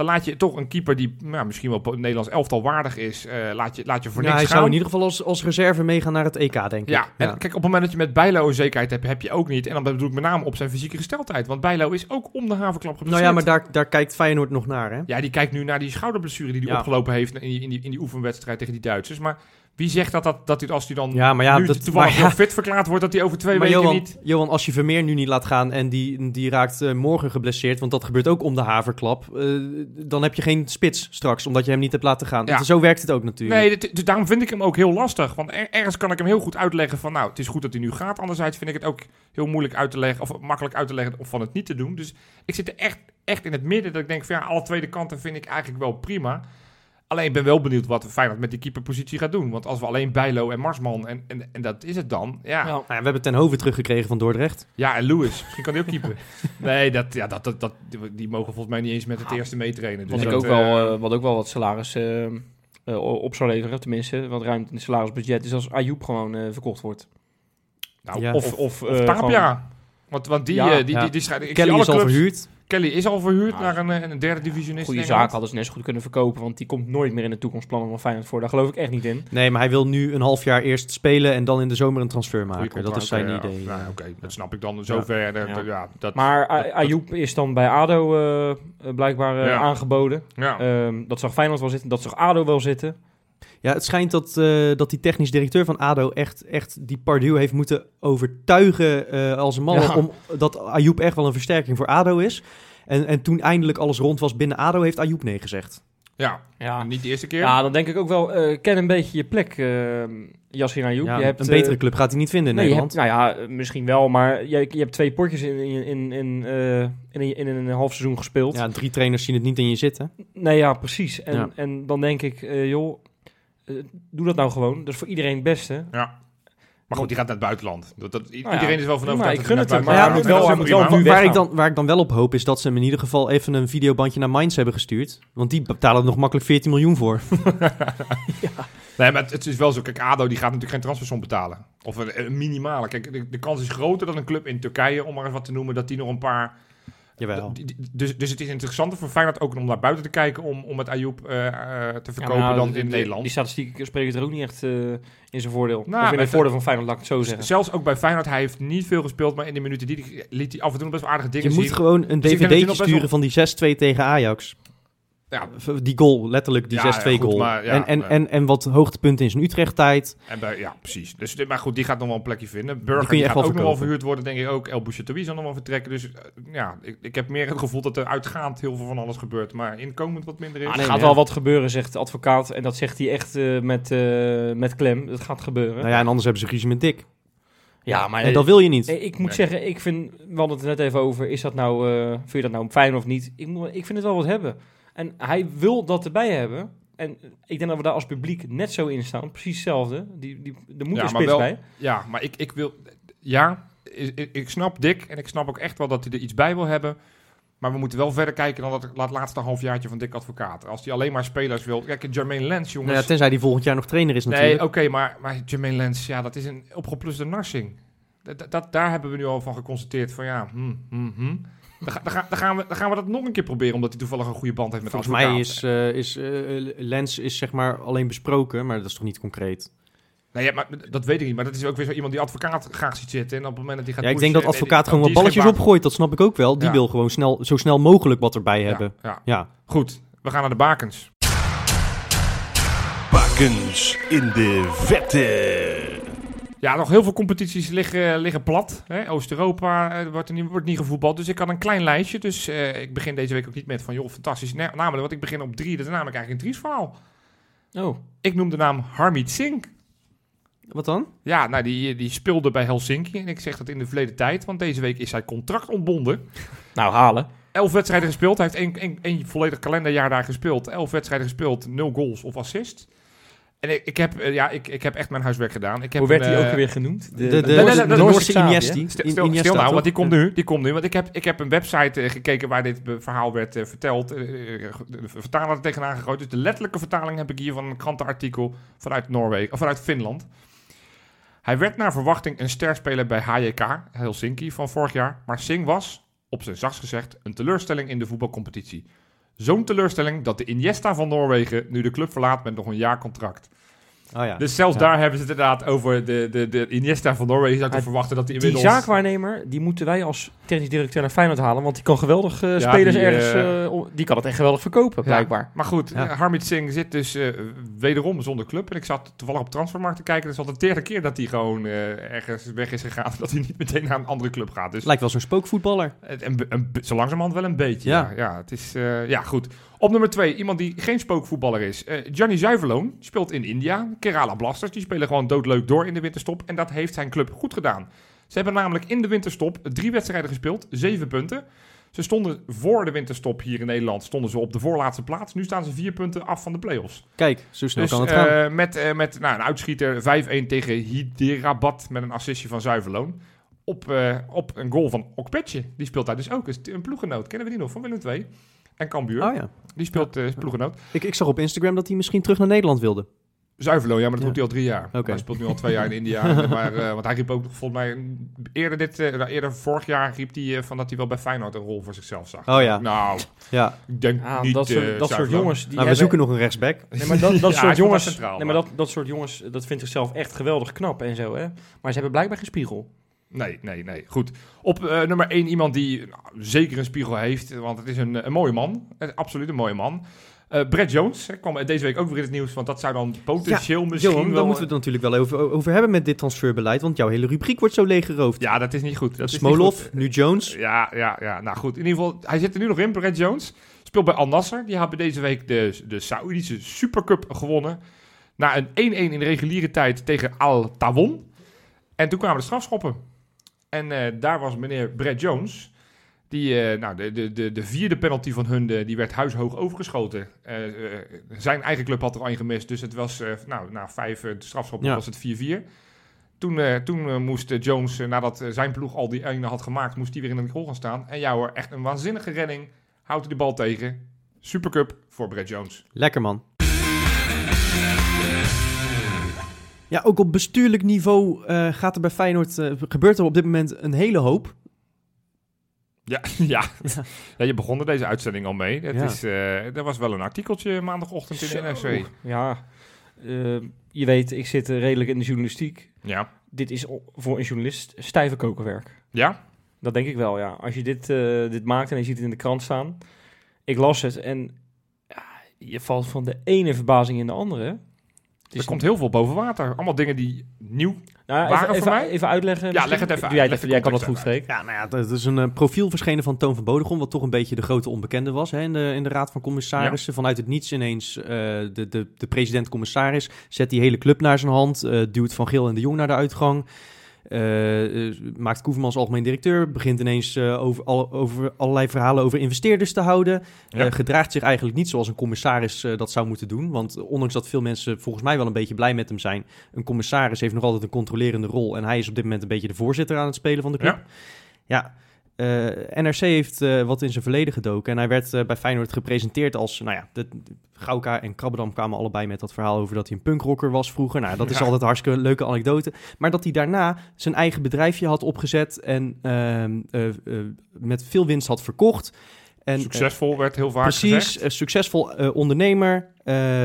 Dan laat je toch een keeper die nou, misschien wel Nederlands elftal waardig is... eh, laat, je, laat je voor Ja, niks hij gaan. zou in ieder geval als, als reserve meegaan naar het EK, denk Ja, ik. en kijk, op het moment dat je met Bijlo een zekerheid hebt, heb je ook niet. En dan bedoel ik met name op zijn fysieke gesteldheid. Want Bijlo is ook om de havenklap nou geblesseerd. ja, maar daar, daar kijkt Feyenoord nog naar, hè? Ja, die kijkt nu naar die schouderblessure die hij Ja. opgelopen heeft in die, in, die, in die oefenwedstrijd tegen die Duitsers. Maar wie zegt dat, dat, dat hij, als hij dan Ja, maar ja, nu dat, toevallig maar ja, fit verklaard wordt, dat hij over twee maar weken Johan, niet... Johan, als je Vermeer nu niet laat gaan en die, die raakt eh, morgen geblesseerd, want dat gebeurt ook om de haverklap, eh, dan heb je geen spits straks, omdat je hem niet hebt laten gaan. Ja. Zo werkt het ook natuurlijk. Nee, dit- dus daarom vind ik hem ook heel lastig. Want er- ergens kan ik hem heel goed uitleggen van... nou, het is goed dat hij nu gaat. Anderzijds vind ik het ook heel moeilijk uit te leggen... of makkelijk uit te leggen of van het niet te doen. Dus ik zit er echt, echt in het midden dat ik denk van... ja, alle tweede kanten vind ik eigenlijk wel prima. Alleen ik ben wel benieuwd wat Feyenoord met die keeperpositie gaat doen. Want als we alleen Bijlo en Marsman en, en, en dat is het dan... Ja. Nou ja, we hebben Ten Hoven teruggekregen van Dordrecht. ja en Lewis. Misschien kan hij ook keeper. nee, dat, ja, dat, dat, dat, die mogen volgens mij niet eens met het eerste meetrainen. Dus Wat, ik ook wel, eh, eh, wat ook wel wat salaris eh, op zou leveren, tenminste, wat ruimte in het salarisbudget, is als Ayoub gewoon eh, verkocht wordt. nou, ja. Of, of, Of eh, Tapia. gewoon- Want, want die, Ja, die, ja. die, die, ik zie alle is al clubs- verhuurd. Kelly is al verhuurd Ja, naar een, eh, een derde divisionist. goede zaak hadden ze net zo goed kunnen verkopen, want die komt nooit meer in de toekomstplannen van Feyenoord voor. Daar geloof ik echt niet in. Nee, maar hij wil nu een half jaar eerst spelen en dan in de zomer een transfer maken. Dat is zijn idee. Nou, Oké, dat snap ik dan zover. Ja. Ja. Ja, dat, Maar Ayoub is dan bij ADO eh, eh, blijkbaar Ja. aangeboden. ja. Ehm, dat zag Feyenoord wel zitten, dat zag ADO wel zitten. Ja, het schijnt dat, eh, dat die technisch directeur van ADO echt, echt die Pardew heeft moeten overtuigen eh, als een man Ja. om dat Ayoub echt wel een versterking voor ADO is. En, en toen eindelijk alles rond was binnen ADO, heeft Ayoub nee gezegd. ja. Ja, niet de eerste keer. ja dan denk ik ook wel, eh, ken een beetje je plek, uh, Yassir Ayoub. Ja, je hebt, een betere club gaat hij niet vinden in Nee, Nederland. hebt, nou ja, misschien wel, maar je, je hebt twee potjes in, in, in, in, eh, in, een- in een half seizoen gespeeld. Ja, drie trainers zien het niet in je zitten. Nee, ja, precies. En, Ja. en dan denk ik, eh, joh, eh, doe dat nou gewoon. Dat is voor iedereen het beste. Ja. Maar goed, die gaat naar het buitenland. Dat, dat, ja, iedereen is wel van overtuigd ik dat gun het naar hem, het maar buitenland ja, gaat. moet wel- nu waar, ik dan, waar ik dan wel op hoop is dat ze hem in ieder geval even een videobandje naar Mainz hebben gestuurd. Want die betalen er nog makkelijk 14 miljoen voor. Nee, maar het, het is wel zo. Kijk, ADO die gaat natuurlijk geen transfersom betalen. Of een, een minimale. Kijk, de, de kans is groter dat een club in Turkije, om maar eens wat te noemen, dat die nog een paar... Jawel. dus, dus het is interessanter voor Feyenoord ook om naar buiten te kijken om, om met Ayoub eh, eh, te verkopen Ja, maar dan in de- Nederland. Die statistieken spreken er ook niet echt eh, in zijn voordeel. Nou, of in het voordeel van Feyenoord, laat ik het zo zeggen. Zelfs ook bij Feyenoard, hij heeft niet veel gespeeld, maar in de minuten die liet hij af en toe best wel aardige dingen Je moet zien. gewoon een Dus nog dvd'tje best sturen van die 6-2 tegen Ajax. Ja, Die goal, letterlijk die Ja, 6-2 ja, goed, goal. maar ja, en, en, ja. en, en wat hoogtepunten in zijn Utrecht-tijd. en bij, ja, precies. Dus, dit- maar goed, die gaat nog wel een plekje vinden. Burger kun je die echt gaat wel ook nog wel verhuurd worden, denk ik ook. El Bouchatoui zal nog wel vertrekken. Dus eh, ja, ik, ik heb meer het gevoel dat er uitgaand heel veel van alles gebeurt. Maar inkomend wat minder is. Ah, er gaat wel wat gebeuren, zegt de advocaat. En dat zegt hij echt eh, met, eh, met klem. Dat gaat gebeuren. Nou ja, en anders hebben ze ruzie met Dick. ja, maar En dat wil je niet. Eh, Ik moet Nee. zeggen, ik vind, we hadden het net even over, is dat nou, eh, vind je dat nou fijn of niet? Ik, moet, ik vind het wel wat hebben. En hij wil dat erbij hebben. En ik denk dat we daar als publiek net zo in staan. Precies hetzelfde. Die, die, er moet Ja, een spits wel- bij. Ja, maar ik, ik wil... Ja, ik, ik- snap Dick en ik snap ook echt wel dat hij er iets bij wil hebben. Maar we moeten wel verder kijken dan dat het laatste halfjaartje van Dick Advocaat. Als hij alleen maar spelers wil... Kijk, Jermaine Lens, jongens... Nou ja, tenzij die volgend jaar nog trainer is natuurlijk. Nee, oké, maar, maar Jermaine Lens, ja, dat is een opgepluste narsing. Dat, dat, daar hebben we nu al van geconstateerd van ja, hm, hm, hm. Dan, ga- dan, ga- dan, gaan we, dan gaan we dat nog een keer proberen, omdat hij toevallig een goede band heeft met Volgens advocaat. mij is, eh, is eh, Lens is zeg maar alleen besproken, maar dat is toch niet concreet? Nee, ja, maar dat weet ik niet, maar dat is ook weer zo iemand die advocaat graag ziet zitten. En op het moment dat hij gaat Ja, ik denk dat advocaat gewoon wat balletjes opgooit, dat snap ik ook wel. Die Ja. wil gewoon snel, zo snel mogelijk wat erbij hebben. Ja, ja. Ja. Goed, we gaan naar de bakens. Bakens in de vette. Ja, nog heel veel competities liggen, liggen plat. Oost-Europa eh, wordt, er niet, wordt niet gevoetbald. Dus ik had een klein lijstje. Dus eh, ik begin deze week ook niet met van, joh, fantastisch. Nee, namelijk, want ik begin op drie. Dat is namelijk eigenlijk een triesverhaal. Oh, Ik noem de naam Harmeet Singh. Wat dan? Ja, nou, die, die speelde bij Helsinki. En ik zeg dat in de verleden tijd, want deze week is hij contract ontbonden. nou halen. Elf wedstrijden gespeeld. Hij heeft één, één, één volledig kalenderjaar daar gespeeld. Elf wedstrijden gespeeld, nul goals of assist. En ik, ik, heb, eh, ja, ik, ik heb echt mijn huiswerk gedaan. Ik heb Hoe werd een, hij eh, ook weer genoemd? De, de, de, de de Noorse. Stil, stil, Iniesta, nou, want die komt Ja. nu. Die komt nu. Want ik heb, ik heb een website eh, gekeken waar dit verhaal werd eh, verteld. Eh, eh, de vertaler er tegenaan gegooid. Dus de letterlijke vertaling heb ik hier van een krantenartikel vanuit Noorwegen, of vanuit Finland. Hij werd naar verwachting een sterspeler bij HJK, Helsinki, van vorig jaar. Maar Singh was, op zijn zachtst gezegd, een teleurstelling in de voetbalcompetitie. Zo'n teleurstelling dat de Iniesta van Noorwegen nu de club verlaat met nog een jaar contract. Oh ja. Dus zelfs Ja. daar hebben ze het inderdaad over de, de, de Iniesta van Noorwegen. Zou ik Maar toch verwachten dat hij Die inmiddels... zaakwaarnemer, die moeten wij als technisch directeur naar Feyenoord halen. Want die kan geweldig eh, Ja, spelers die, ergens... eh, eh, die kan het echt geweldig verkopen, blijkbaar. Maar goed, Ja. eh, Harmit Singh zit dus eh, wederom zonder club. En ik zat toevallig op transfermarkt te kijken. Dus al de derde keer dat hij gewoon eh, ergens weg is gegaan. Dat hij niet meteen naar een andere club gaat. Dus Lijkt wel zo'n spookvoetballer. een, een, zo langzamerhand wel een beetje. Ja, Ja. ja, het is, eh, ja goed. Op nummer twee, iemand die geen spookvoetballer is. Eh Gianni Zuiverloon speelt in India. Kerala Blasters, die spelen gewoon doodleuk door in de winterstop. En dat heeft zijn club goed gedaan. Ze hebben namelijk in de winterstop drie wedstrijden gespeeld, zeven punten. Ze stonden voor de winterstop hier in Nederland stonden ze op de voorlaatste plaats. Nu staan ze vier punten af van de play-offs. Kijk, zo snel Dus kan het gaan. eh, met, eh, met nou, een uitschieter 5-1 tegen Hyderabad met een assistje van Zuiverloon. Op, op een goal van Okpetje. Die speelt daar dus ook. Is een ploegenoot. Kennen we die nog van Willem II? En Cambuur. Oh ja. Die speelt eh ploegenoot. Ik, ik zag op Instagram dat hij misschien terug naar Nederland wilde. Zuiverloon, ja, maar dat Ja. doet hij al drie jaar. Hij speelt nu al twee jaar in India. maar, eh, want hij riep ook volgens mij eerder, dit, eh, nou, eerder vorig jaar riep hij van dat hij wel bij Feyenoord een rol voor zichzelf zag. Oh ja. Nou, Ja, ik denk Ja, niet dat eh, soort, dat soort jongens... Die nou, we zoeken nog een rechtsback. Nee, maar dat, dat Ja, soort jongens, centraal, nee, maar maar- dat, dat soort jongens, dat vindt zichzelf echt geweldig knap en zo, hè. Maar ze hebben blijkbaar geen spiegel. Nee, nee, nee. Goed. Op eh, nummer 1 iemand die nou, zeker een spiegel heeft, want het is een, een mooie man. Eh, absoluut een mooie man. Eh Brett Jones hè, kwam deze week ook weer in het nieuws, want dat zou dan potentieel misschien Johan, wel... daar moeten we het natuurlijk wel over, over hebben met dit transferbeleid, want jouw hele rubriek wordt zo leeggeroofd. Ja, dat is niet goed. Dat is niet Smolov, goed. nu Jones. Ja, ja, ja. Nou goed, in ieder geval, hij zit er nu nog in, Brett Jones. Speelt bij Al Nasser. Die hebben deze week de, de Saoedische Supercup gewonnen. Na een 1-1 in de reguliere tijd tegen Al Tawon. En toen kwamen de strafschoppen. En eh, daar was meneer Brett Jones. Die, eh, nou, de, de, de, de vierde penalty van hun, de- die werd huishoog overgeschoten. Eh, eh, zijn eigen club had er al één gemist. Dus het was, eh, nou, na vijf eh, strafschoppen Ja. was het 4-4. Toen, eh, toen eh, moest eh, Jones, eh, nadat eh, zijn ploeg al die ene had gemaakt, moest hij weer in de goal gaan staan. En ja hoor, echt een waanzinnige redding. Houdt hij de bal tegen. Supercup voor Brett Jones. Lekker man. Ja, ook op bestuurlijk niveau eh, gaat er bij Feyenoord, eh, gebeurt er op dit moment een hele hoop. Ja, ja. ja, je begon er deze uitzending al mee. Het Ja. is, eh, er was wel een artikeltje maandagochtend in de. NRC. Ja, je weet, ik zit redelijk in de journalistiek. Ja. Dit is voor een journalist stijve kokenwerk. Ja? Dat denk ik wel, ja. Als je dit, eh, dit maakt en je ziet het in de krant staan. Ik las het en ja, je valt van de ene verbazing in de andere. Het Er komt heel veel boven water. Allemaal dingen die nieuw... nou, waren even, voor even, mij? even uitleggen. Ja, leg het even Jij. Leg kan het context goed, Freek. Ja, nou ja, dat is een eh, profiel verschenen van Toon van Bodegom, wat toch een beetje de grote onbekende was hè, in, de, in de Raad van Commissarissen. Vanuit het niets ineens eh, de, de, de president-commissaris zet die hele club naar zijn hand, eh, duwt Van Geel en de Jong naar de uitgang. Eh, eh, maakt Koevermans algemeen directeur, begint ineens eh, over, al, over allerlei verhalen over investeerders te houden. Ja. Gedraagt zich eigenlijk niet zoals een commissaris dat zou moeten doen. Want ondanks dat veel mensen volgens mij wel een beetje blij met hem zijn, een commissaris heeft nog altijd een controlerende rol. En hij is op dit moment een beetje de voorzitter aan het spelen van de club. Ja. Ja, eh, NRC heeft eh, wat in zijn verleden gedoken. En hij werd eh, bij Feyenoord gepresenteerd als... Nou ja, de, de- Gauka en Krabbedam kwamen allebei met dat verhaal over dat hij een punkrocker was vroeger. Nou, dat is Ja. altijd een hartstikke leuke anekdote. Maar dat hij daarna zijn eigen bedrijfje had opgezet en ehm, eh, eh, met veel winst had verkocht. En, Succesvol werd heel vaak Precies, gezegd. succesvol ondernemer,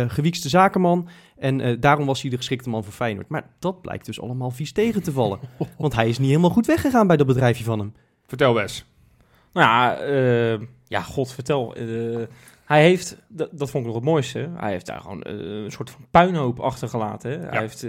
gewiekste zakenman. En daarom was hij de geschikte man voor Feyenoord. Maar dat blijkt dus allemaal vies tegen te vallen. Want hij is niet helemaal goed weggegaan bij dat bedrijfje van hem. Vertel Wes. Nou ja, eh, ja, god vertel. eh, hij heeft, dat, dat vond ik nog het mooiste, hij heeft daar gewoon eh, een soort van puinhoop achtergelaten. Hè? Hij heeft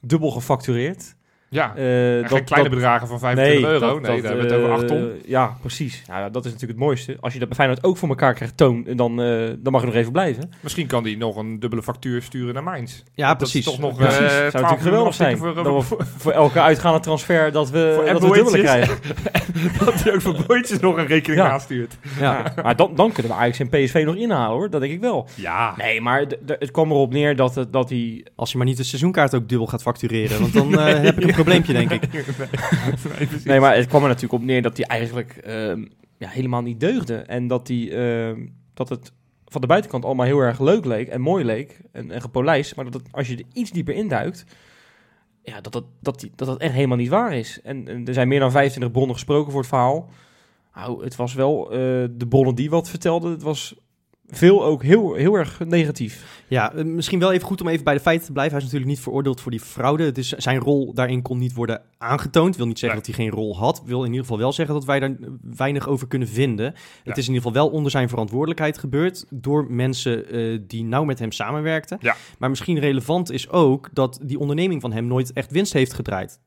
dubbel gefactureerd. Ja, Eh, geen kleine bedragen van 25 euro. dat- nee, dat, daar hebben we het over 8 ton. eh, Ja, precies. Nou, ja, dat is natuurlijk het mooiste. Als je dat bij Feyenoord ook voor elkaar krijgt, toon, dan, eh, dan mag je nog even blijven. Misschien kan die nog een dubbele factuur sturen naar Mainz. Ja, Dat precies. is toch nog Precies. eh, Zou 12 natuurlijk geweldig zijn. Voor, dat we voor, voor elke uitgaande transfer dat we, Voor dat we dubbele krijgen. dat hij ook voor Boytjes nog een rekening Ja. aanstuurt. Ja. Ja, maar dan, dan kunnen we Ajax en PSV nog inhalen hoor, dat denk ik wel. Ja, Nee, maar het kwam erop neer dat, het, dat hij Als je maar niet de seizoenkaart ook dubbel gaat factureren. Want dan eh, heb je probleempje, denk ik. nee, maar het kwam er natuurlijk op neer dat hij eigenlijk ehm, ja, helemaal niet deugde. En dat, hij, ehm, dat het van de buitenkant allemaal heel erg leuk leek en mooi leek en, en gepolijst. Maar dat het, als je er iets dieper induikt, ja, dat, dat, dat, die, dat dat echt helemaal niet waar is. En, en er zijn meer dan 25 bronnen gesproken voor het verhaal. Nou, het was wel eh, de bronnen die wat vertelden. Het was veel ook heel, heel erg negatief. Ja, eh, misschien wel even goed om even bij de feiten te blijven. Hij is natuurlijk niet veroordeeld voor die fraude. Is, zijn rol daarin kon niet worden aangetoond. Wil niet zeggen dat hij geen rol had. Wil in ieder geval wel zeggen dat wij daar weinig over kunnen vinden. Ja. Het is in ieder geval wel onder zijn verantwoordelijkheid gebeurd. Door mensen eh, die nauw met hem samenwerkten. Ja. Maar misschien relevant is ook dat die onderneming van hem nooit echt winst heeft gedraaid.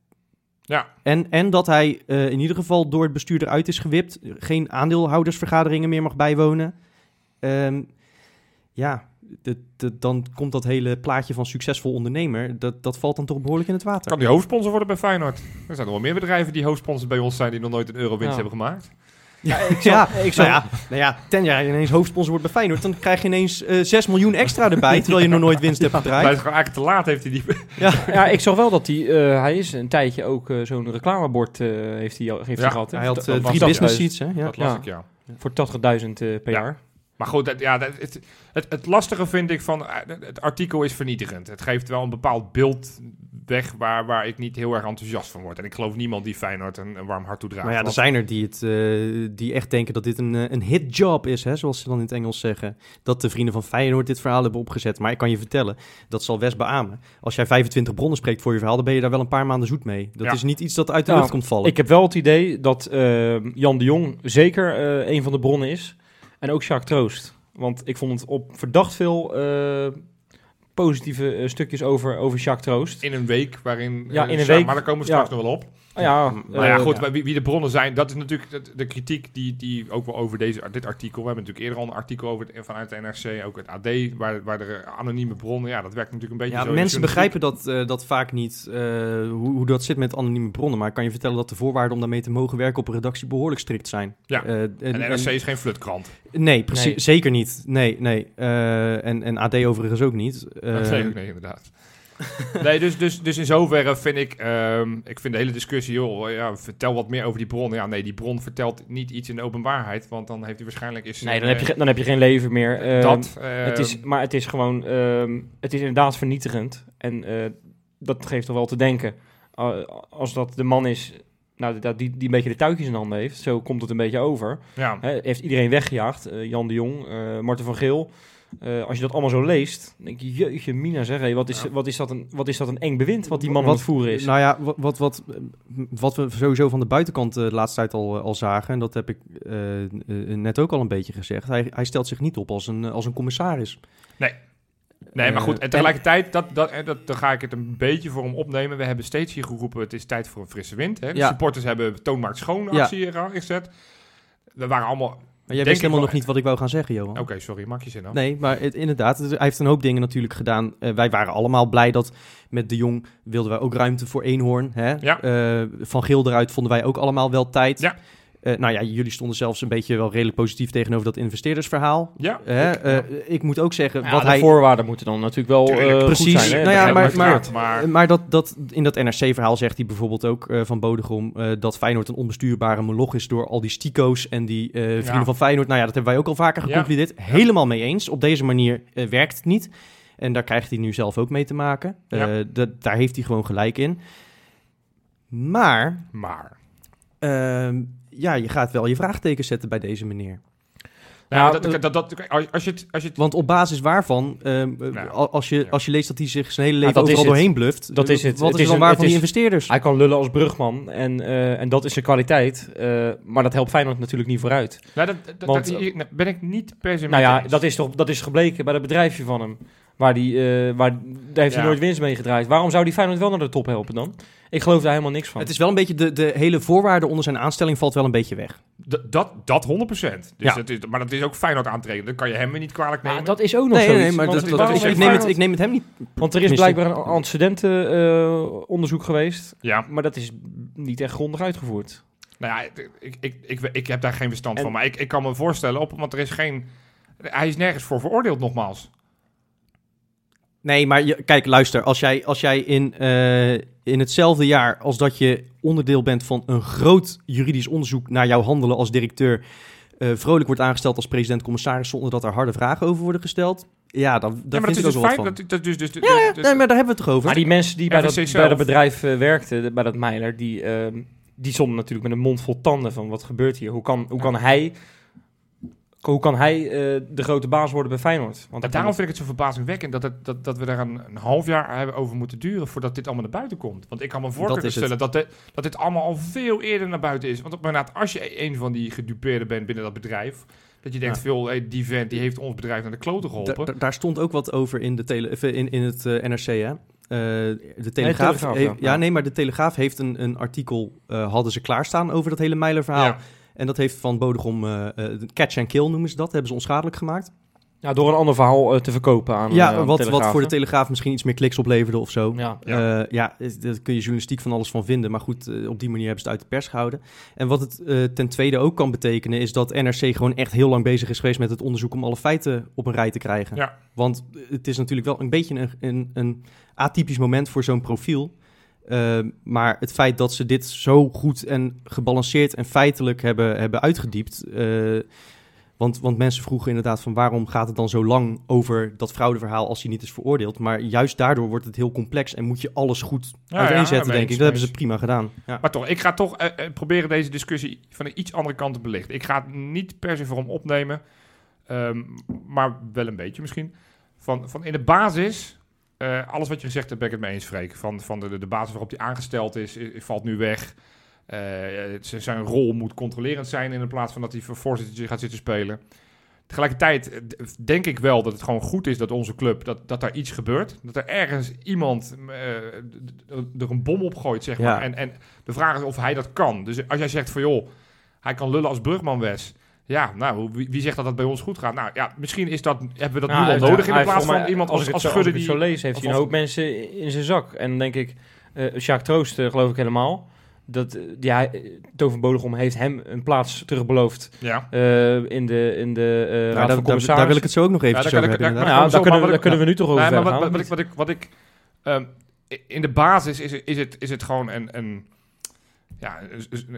Ja, En, en dat hij eh, in ieder geval door het bestuur eruit is gewipt. Geen aandeelhoudersvergaderingen meer mag bijwonen. Ehm, ja, de- de- dan komt dat hele plaatje van succesvol ondernemer. Dat, dat valt dan toch behoorlijk in het water. kan die hoofdsponsor worden bij Feyenoord. Er zijn nog wel meer bedrijven die hoofdsponsor bij ons zijn... die nog nooit een euro winst Ja. hebben gemaakt. Ja, ik zou- ik zou- nou ja, nou ja, ten jaar ineens hoofdsponsor wordt bij Feyenoord, dan krijg je ineens eh 6 miljoen extra erbij, terwijl je nog nooit winst hebt Hij gedraaid. is gewoon eigenlijk te laat, heeft hij die... Ja, ik zag wel dat hij, eh, hij is een tijdje ook eh, zo'n reclamebord eh, heeft hij, al- heeft Ja, hij gehad. hè? Hij had eh, drie business seats, hè? Ja. Dat las Ja. ik, ja. Voor 80.000 eh, per Ja. jaar. Maar goed, dat, ja, dat, het, het, het lastige vind ik van... eh, Het artikel is vernietigend. Het geeft wel een bepaald beeld weg waar, waar ik niet heel erg enthousiast van word. En ik geloof niemand die Feyenoord een, een warm hart toedraagt. Maar ja, er zijn er die, het, eh, die echt denken dat dit een, eh, een hitjob is, hè, zoals ze dan in het Engels zeggen. Dat de vrienden van Feyenoord dit verhaal hebben opgezet. Maar ik kan je vertellen, dat zal Wes beamen. Als jij 25 bronnen spreekt voor je verhaal, dan ben je daar wel een paar maanden zoet mee. Dat Ja. is niet iets dat uit de Ja, lucht komt vallen. Ik heb wel het idee dat eh, Jan de Jong zeker eh, een van de bronnen is. En ook Jacques Troost. Want ik vond het op verdacht veel eh, positieve eh, stukjes over, over Jacques Troost. In een week waarin... Ja, eh, in een week. Maar daar komen we straks Ja. nog wel op. Ah, ja, Maar ja, eh, goed, Wie, wie de bronnen zijn, dat is natuurlijk de, de kritiek die, die ook wel over deze, dit artikel. We hebben natuurlijk eerder al een artikel over het, vanuit de NRC, ook het AD, waar, waar er anonieme bronnen, ja, dat werkt natuurlijk een beetje Ja, zo. de mensen begrijpen dat, eh, dat vaak niet, eh, hoe, hoe dat zit met anonieme bronnen. Maar ik kan je vertellen dat de voorwaarden om daarmee te mogen werken op een redactie behoorlijk strikt zijn. Ja, Eh, en, En de en- NRC is geen flutkrant. nee, precies, Nee. zeker niet. Nee, nee. Eh, en, en AD overigens ook niet. Eh, nee, nee, inderdaad. nee, dus, dus, dus in zoverre vind ik, ehm, ik vind de hele discussie, joh, ja, vertel wat meer over die bron. Ja, nee, die bron vertelt niet iets in de openbaarheid, want dan heeft hij waarschijnlijk... Is, nee, dan heb, je, dan heb je geen leven meer. Eh, dat. het is, ehm, maar het is gewoon, ehm, het is inderdaad vernietigend. En eh, dat geeft toch wel te denken. Als dat de man is nou, dat, die, die een beetje de touwtjes in handen heeft, zo komt het een beetje over. ja. Hè, heeft iedereen weggejaagd. Eh, Jan de Jong, eh Marten van Geel. Eh, als je dat allemaal zo leest, denk je, jeetje mina zeg, hé, wat, is, Ja. wat, is dat een, wat is dat een eng bewind wat die man Wat- aan het voeren is. Nou ja, wat, wat, wat, wat we sowieso van de buitenkant eh, de laatste tijd al, eh, al zagen, en dat heb ik net ook al een beetje gezegd, hij, hij stelt zich niet op als een, als een commissaris. Nee, maar goed. En tegelijkertijd, dat, dat, dat, dan ga ik het een beetje voor hem opnemen. We hebben steeds hier geroepen, het is tijd voor een frisse wind. Hè? De Ja. supporters hebben toonmaakt schoon Ja. actie hier ingezet. We waren allemaal... Maar jij wist ik helemaal nog niet wat ik wou gaan zeggen, Johan. Oké, sorry, maak je zin af. Nee, maar het, inderdaad, het- hij heeft een hoop dingen natuurlijk gedaan. Eh, wij waren allemaal blij dat met de Jong wilden wij ook ruimte voor Eenhoorn. Hè? Ja. Eh, van Geel eruit vonden wij ook allemaal wel tijd. Ja. Eh, nou ja, jullie stonden zelfs een beetje wel redelijk positief tegenover dat investeerdersverhaal. Ja, Hè? ik- Eh, ik moet ook zeggen, Ja, wat de hij... voorwaarden moeten dan natuurlijk wel eh, goed precies. zijn. Hè? Nou ja, maar- maar- maar... Maar dat, dat, in dat NRC-verhaal zegt hij bijvoorbeeld ook eh, van Bodegom... eh, dat Feyenoord een onbestuurbare moloch is door al die stico's en die eh, vrienden Ja. van Feyenoord. Nou ja, dat hebben wij ook al vaker Ja. geconcludeerd. Helemaal mee eens. Op deze manier eh, werkt het niet. En daar krijgt hij nu zelf ook mee te maken. Eh, dat, daar heeft hij gewoon gelijk in. Maar maar. ehm, ja, je gaat wel je vraagtekens zetten bij deze meneer. Nou, Ja, dat, dat, dat, als, als je het... Als je het Want op basis waarvan, ehm, eh, Nou, al- als, je, ja. als je leest dat hij zich zijn hele Ja, leven overal het. doorheen bluft... Dat is het. Wat Het is is dan waar het van die investeerders? Hij kan lullen als brugman en, eh, en dat is zijn kwaliteit. eh, maar dat helpt Feyenoord natuurlijk niet vooruit. nou, dat, dat, Want, dat- hier ben ik niet per se Nou ja, dat is toch dat is gebleken bij dat bedrijfje van hem. Waar die, eh, waar, daar heeft hij Ja. nooit winst mee gedraaid. Waarom zou die Feyenoord wel naar de top helpen dan? Ik geloof daar helemaal niks van. Het is wel een beetje, de, de hele voorwaarde onder zijn aanstelling valt wel een beetje weg. D- dat, dat 100%. Dus Ja. dat is, maar dat is ook Feyenoord aantreden. Dan kan je hem weer niet kwalijk nemen. Maar dat is ook nog Nee, zoiets. nee, maar dat, is, ik, neem het, ik neem het hem niet. want er is blijkbaar een antecedentenonderzoek geweest. ja, Maar dat is niet echt grondig uitgevoerd. nou ja, ik, ik, ik, ik heb daar geen verstand En- van. Maar ik, ik kan me voorstellen, op, want er is geen... Hij is nergens voor veroordeeld, nogmaals. Nee, maar je, kijk, luister. Als jij, als jij in, eh, in hetzelfde jaar als dat je onderdeel bent van een groot juridisch onderzoek naar jouw handelen als directeur, eh, vrolijk wordt aangesteld als president-commissaris zonder dat er harde vragen over worden gesteld. Ja, dan, Ja, daar maar dat vind is ik dus ook wel van. Dat, dat, dus, dus, dus, Ja, dus- nee, maar daar hebben we het toch over. Maar die mensen die bij dat, bij dat bedrijf eh, werkten, bij dat Meiler, die, ehm, die stonden natuurlijk met een mond vol tanden van wat gebeurt hier? Hoe kan, hoe kan hij, hoe kan hij eh, de grote baas worden bij Feyenoord? Want daarom vind ik het zo verbazingwekkend dat, het, dat, dat we daar een, een half jaar hebben over moeten duren voordat dit allemaal naar buiten komt. Want ik kan me voor Dat kunnen stellen dat, dit- dat dit allemaal al veel eerder naar buiten is. Want moment als je een van die gedupeerden bent binnen dat bedrijf, dat je denkt, Ja. veel, hey, die vent die heeft ons bedrijf naar de kloten geholpen. Da- da- daar stond ook wat over in, de tele, in, in het eh, NRC, hè? Eh, de Telegraaf, Telegraaf, heeft- ja. ja. nee, maar de Telegraaf heeft een, een artikel, eh, hadden ze klaarstaan over dat hele Meiler-verhaal. Ja. En dat heeft Van Bodegom, eh, eh, catch and kill noemen ze dat, hebben ze onschadelijk gemaakt. ja, door een ander verhaal eh, te verkopen aan ja, wat, Telegraaf, wat voor de? Telegraaf misschien iets meer kliks opleverde of zo. Ja. Ja. Ja, daar kun je journalistiek van alles van vinden. Maar goed, op die manier hebben ze het uit de pers gehouden. En wat het eh, ten tweede ook kan betekenen... is dat NRC gewoon echt heel lang bezig is geweest... met het onderzoek om alle feiten op een rij te krijgen. Ja. Want het is natuurlijk wel een beetje een, een, een atypisch moment voor zo'n profiel. Eh, maar het feit dat ze dit zo goed en gebalanceerd en feitelijk hebben, hebben uitgediept... eh, want, want mensen vroegen inderdaad van waarom gaat het dan zo lang over dat fraudeverhaal als hij niet is veroordeeld. Maar juist daardoor wordt het heel complex en moet je alles goed Ja, uiteenzetten, ja, denk ik. Dat hebben ze prima gedaan. Ja. Maar toch, ik ga toch eh, eh, proberen deze discussie van een iets andere kant te belichten. Ik ga het niet per se voor hem opnemen, ehm, maar wel een beetje misschien. Van, van in de basis, eh, alles wat je gezegd hebt, ben ik het mee eens, Freek. Van, van de, de basis waarop hij aangesteld is, valt nu weg. Eh, zijn rol moet controlerend zijn in plaats van dat hij voor voorzitter gaat zitten spelen. Tegelijkertijd eh, denk ik wel dat het gewoon goed is dat onze club, dat, dat daar iets gebeurt. Dat er ergens iemand d- er een bom op gooit, zeg Ja. maar. En, en de vraag is of hij dat kan. Dus als jij zegt van joh, hij kan lullen als Brugman Wes. Ja, nou, wie, wie zegt dat dat bij ons goed gaat? Nou ja, misschien is dat, hebben we dat Nou, nu al nodig in de plaats van mij, iemand als, ik als, ik die... zo lees, heeft hij een hoop mensen in zijn zak. En dan denk ik, eh Sjaak Troost eh, geloof ik helemaal. Dat, eh, ja, Bodegom heeft hem een plaats terugbeloofd Ja, eh, in de, in de eh, Nou, Raad daar, van daar, Commissarissen. daar wil ik het zo ook nog even daar over hebben. daar-. Nou ja, daar kunnen, we, daar kunnen we nu toch over Nee, maar verder wat, gaan. wat, wat, ik, wat ik... Wat ik ehm, in de basis is, het- is, het, is het gewoon een... een ja,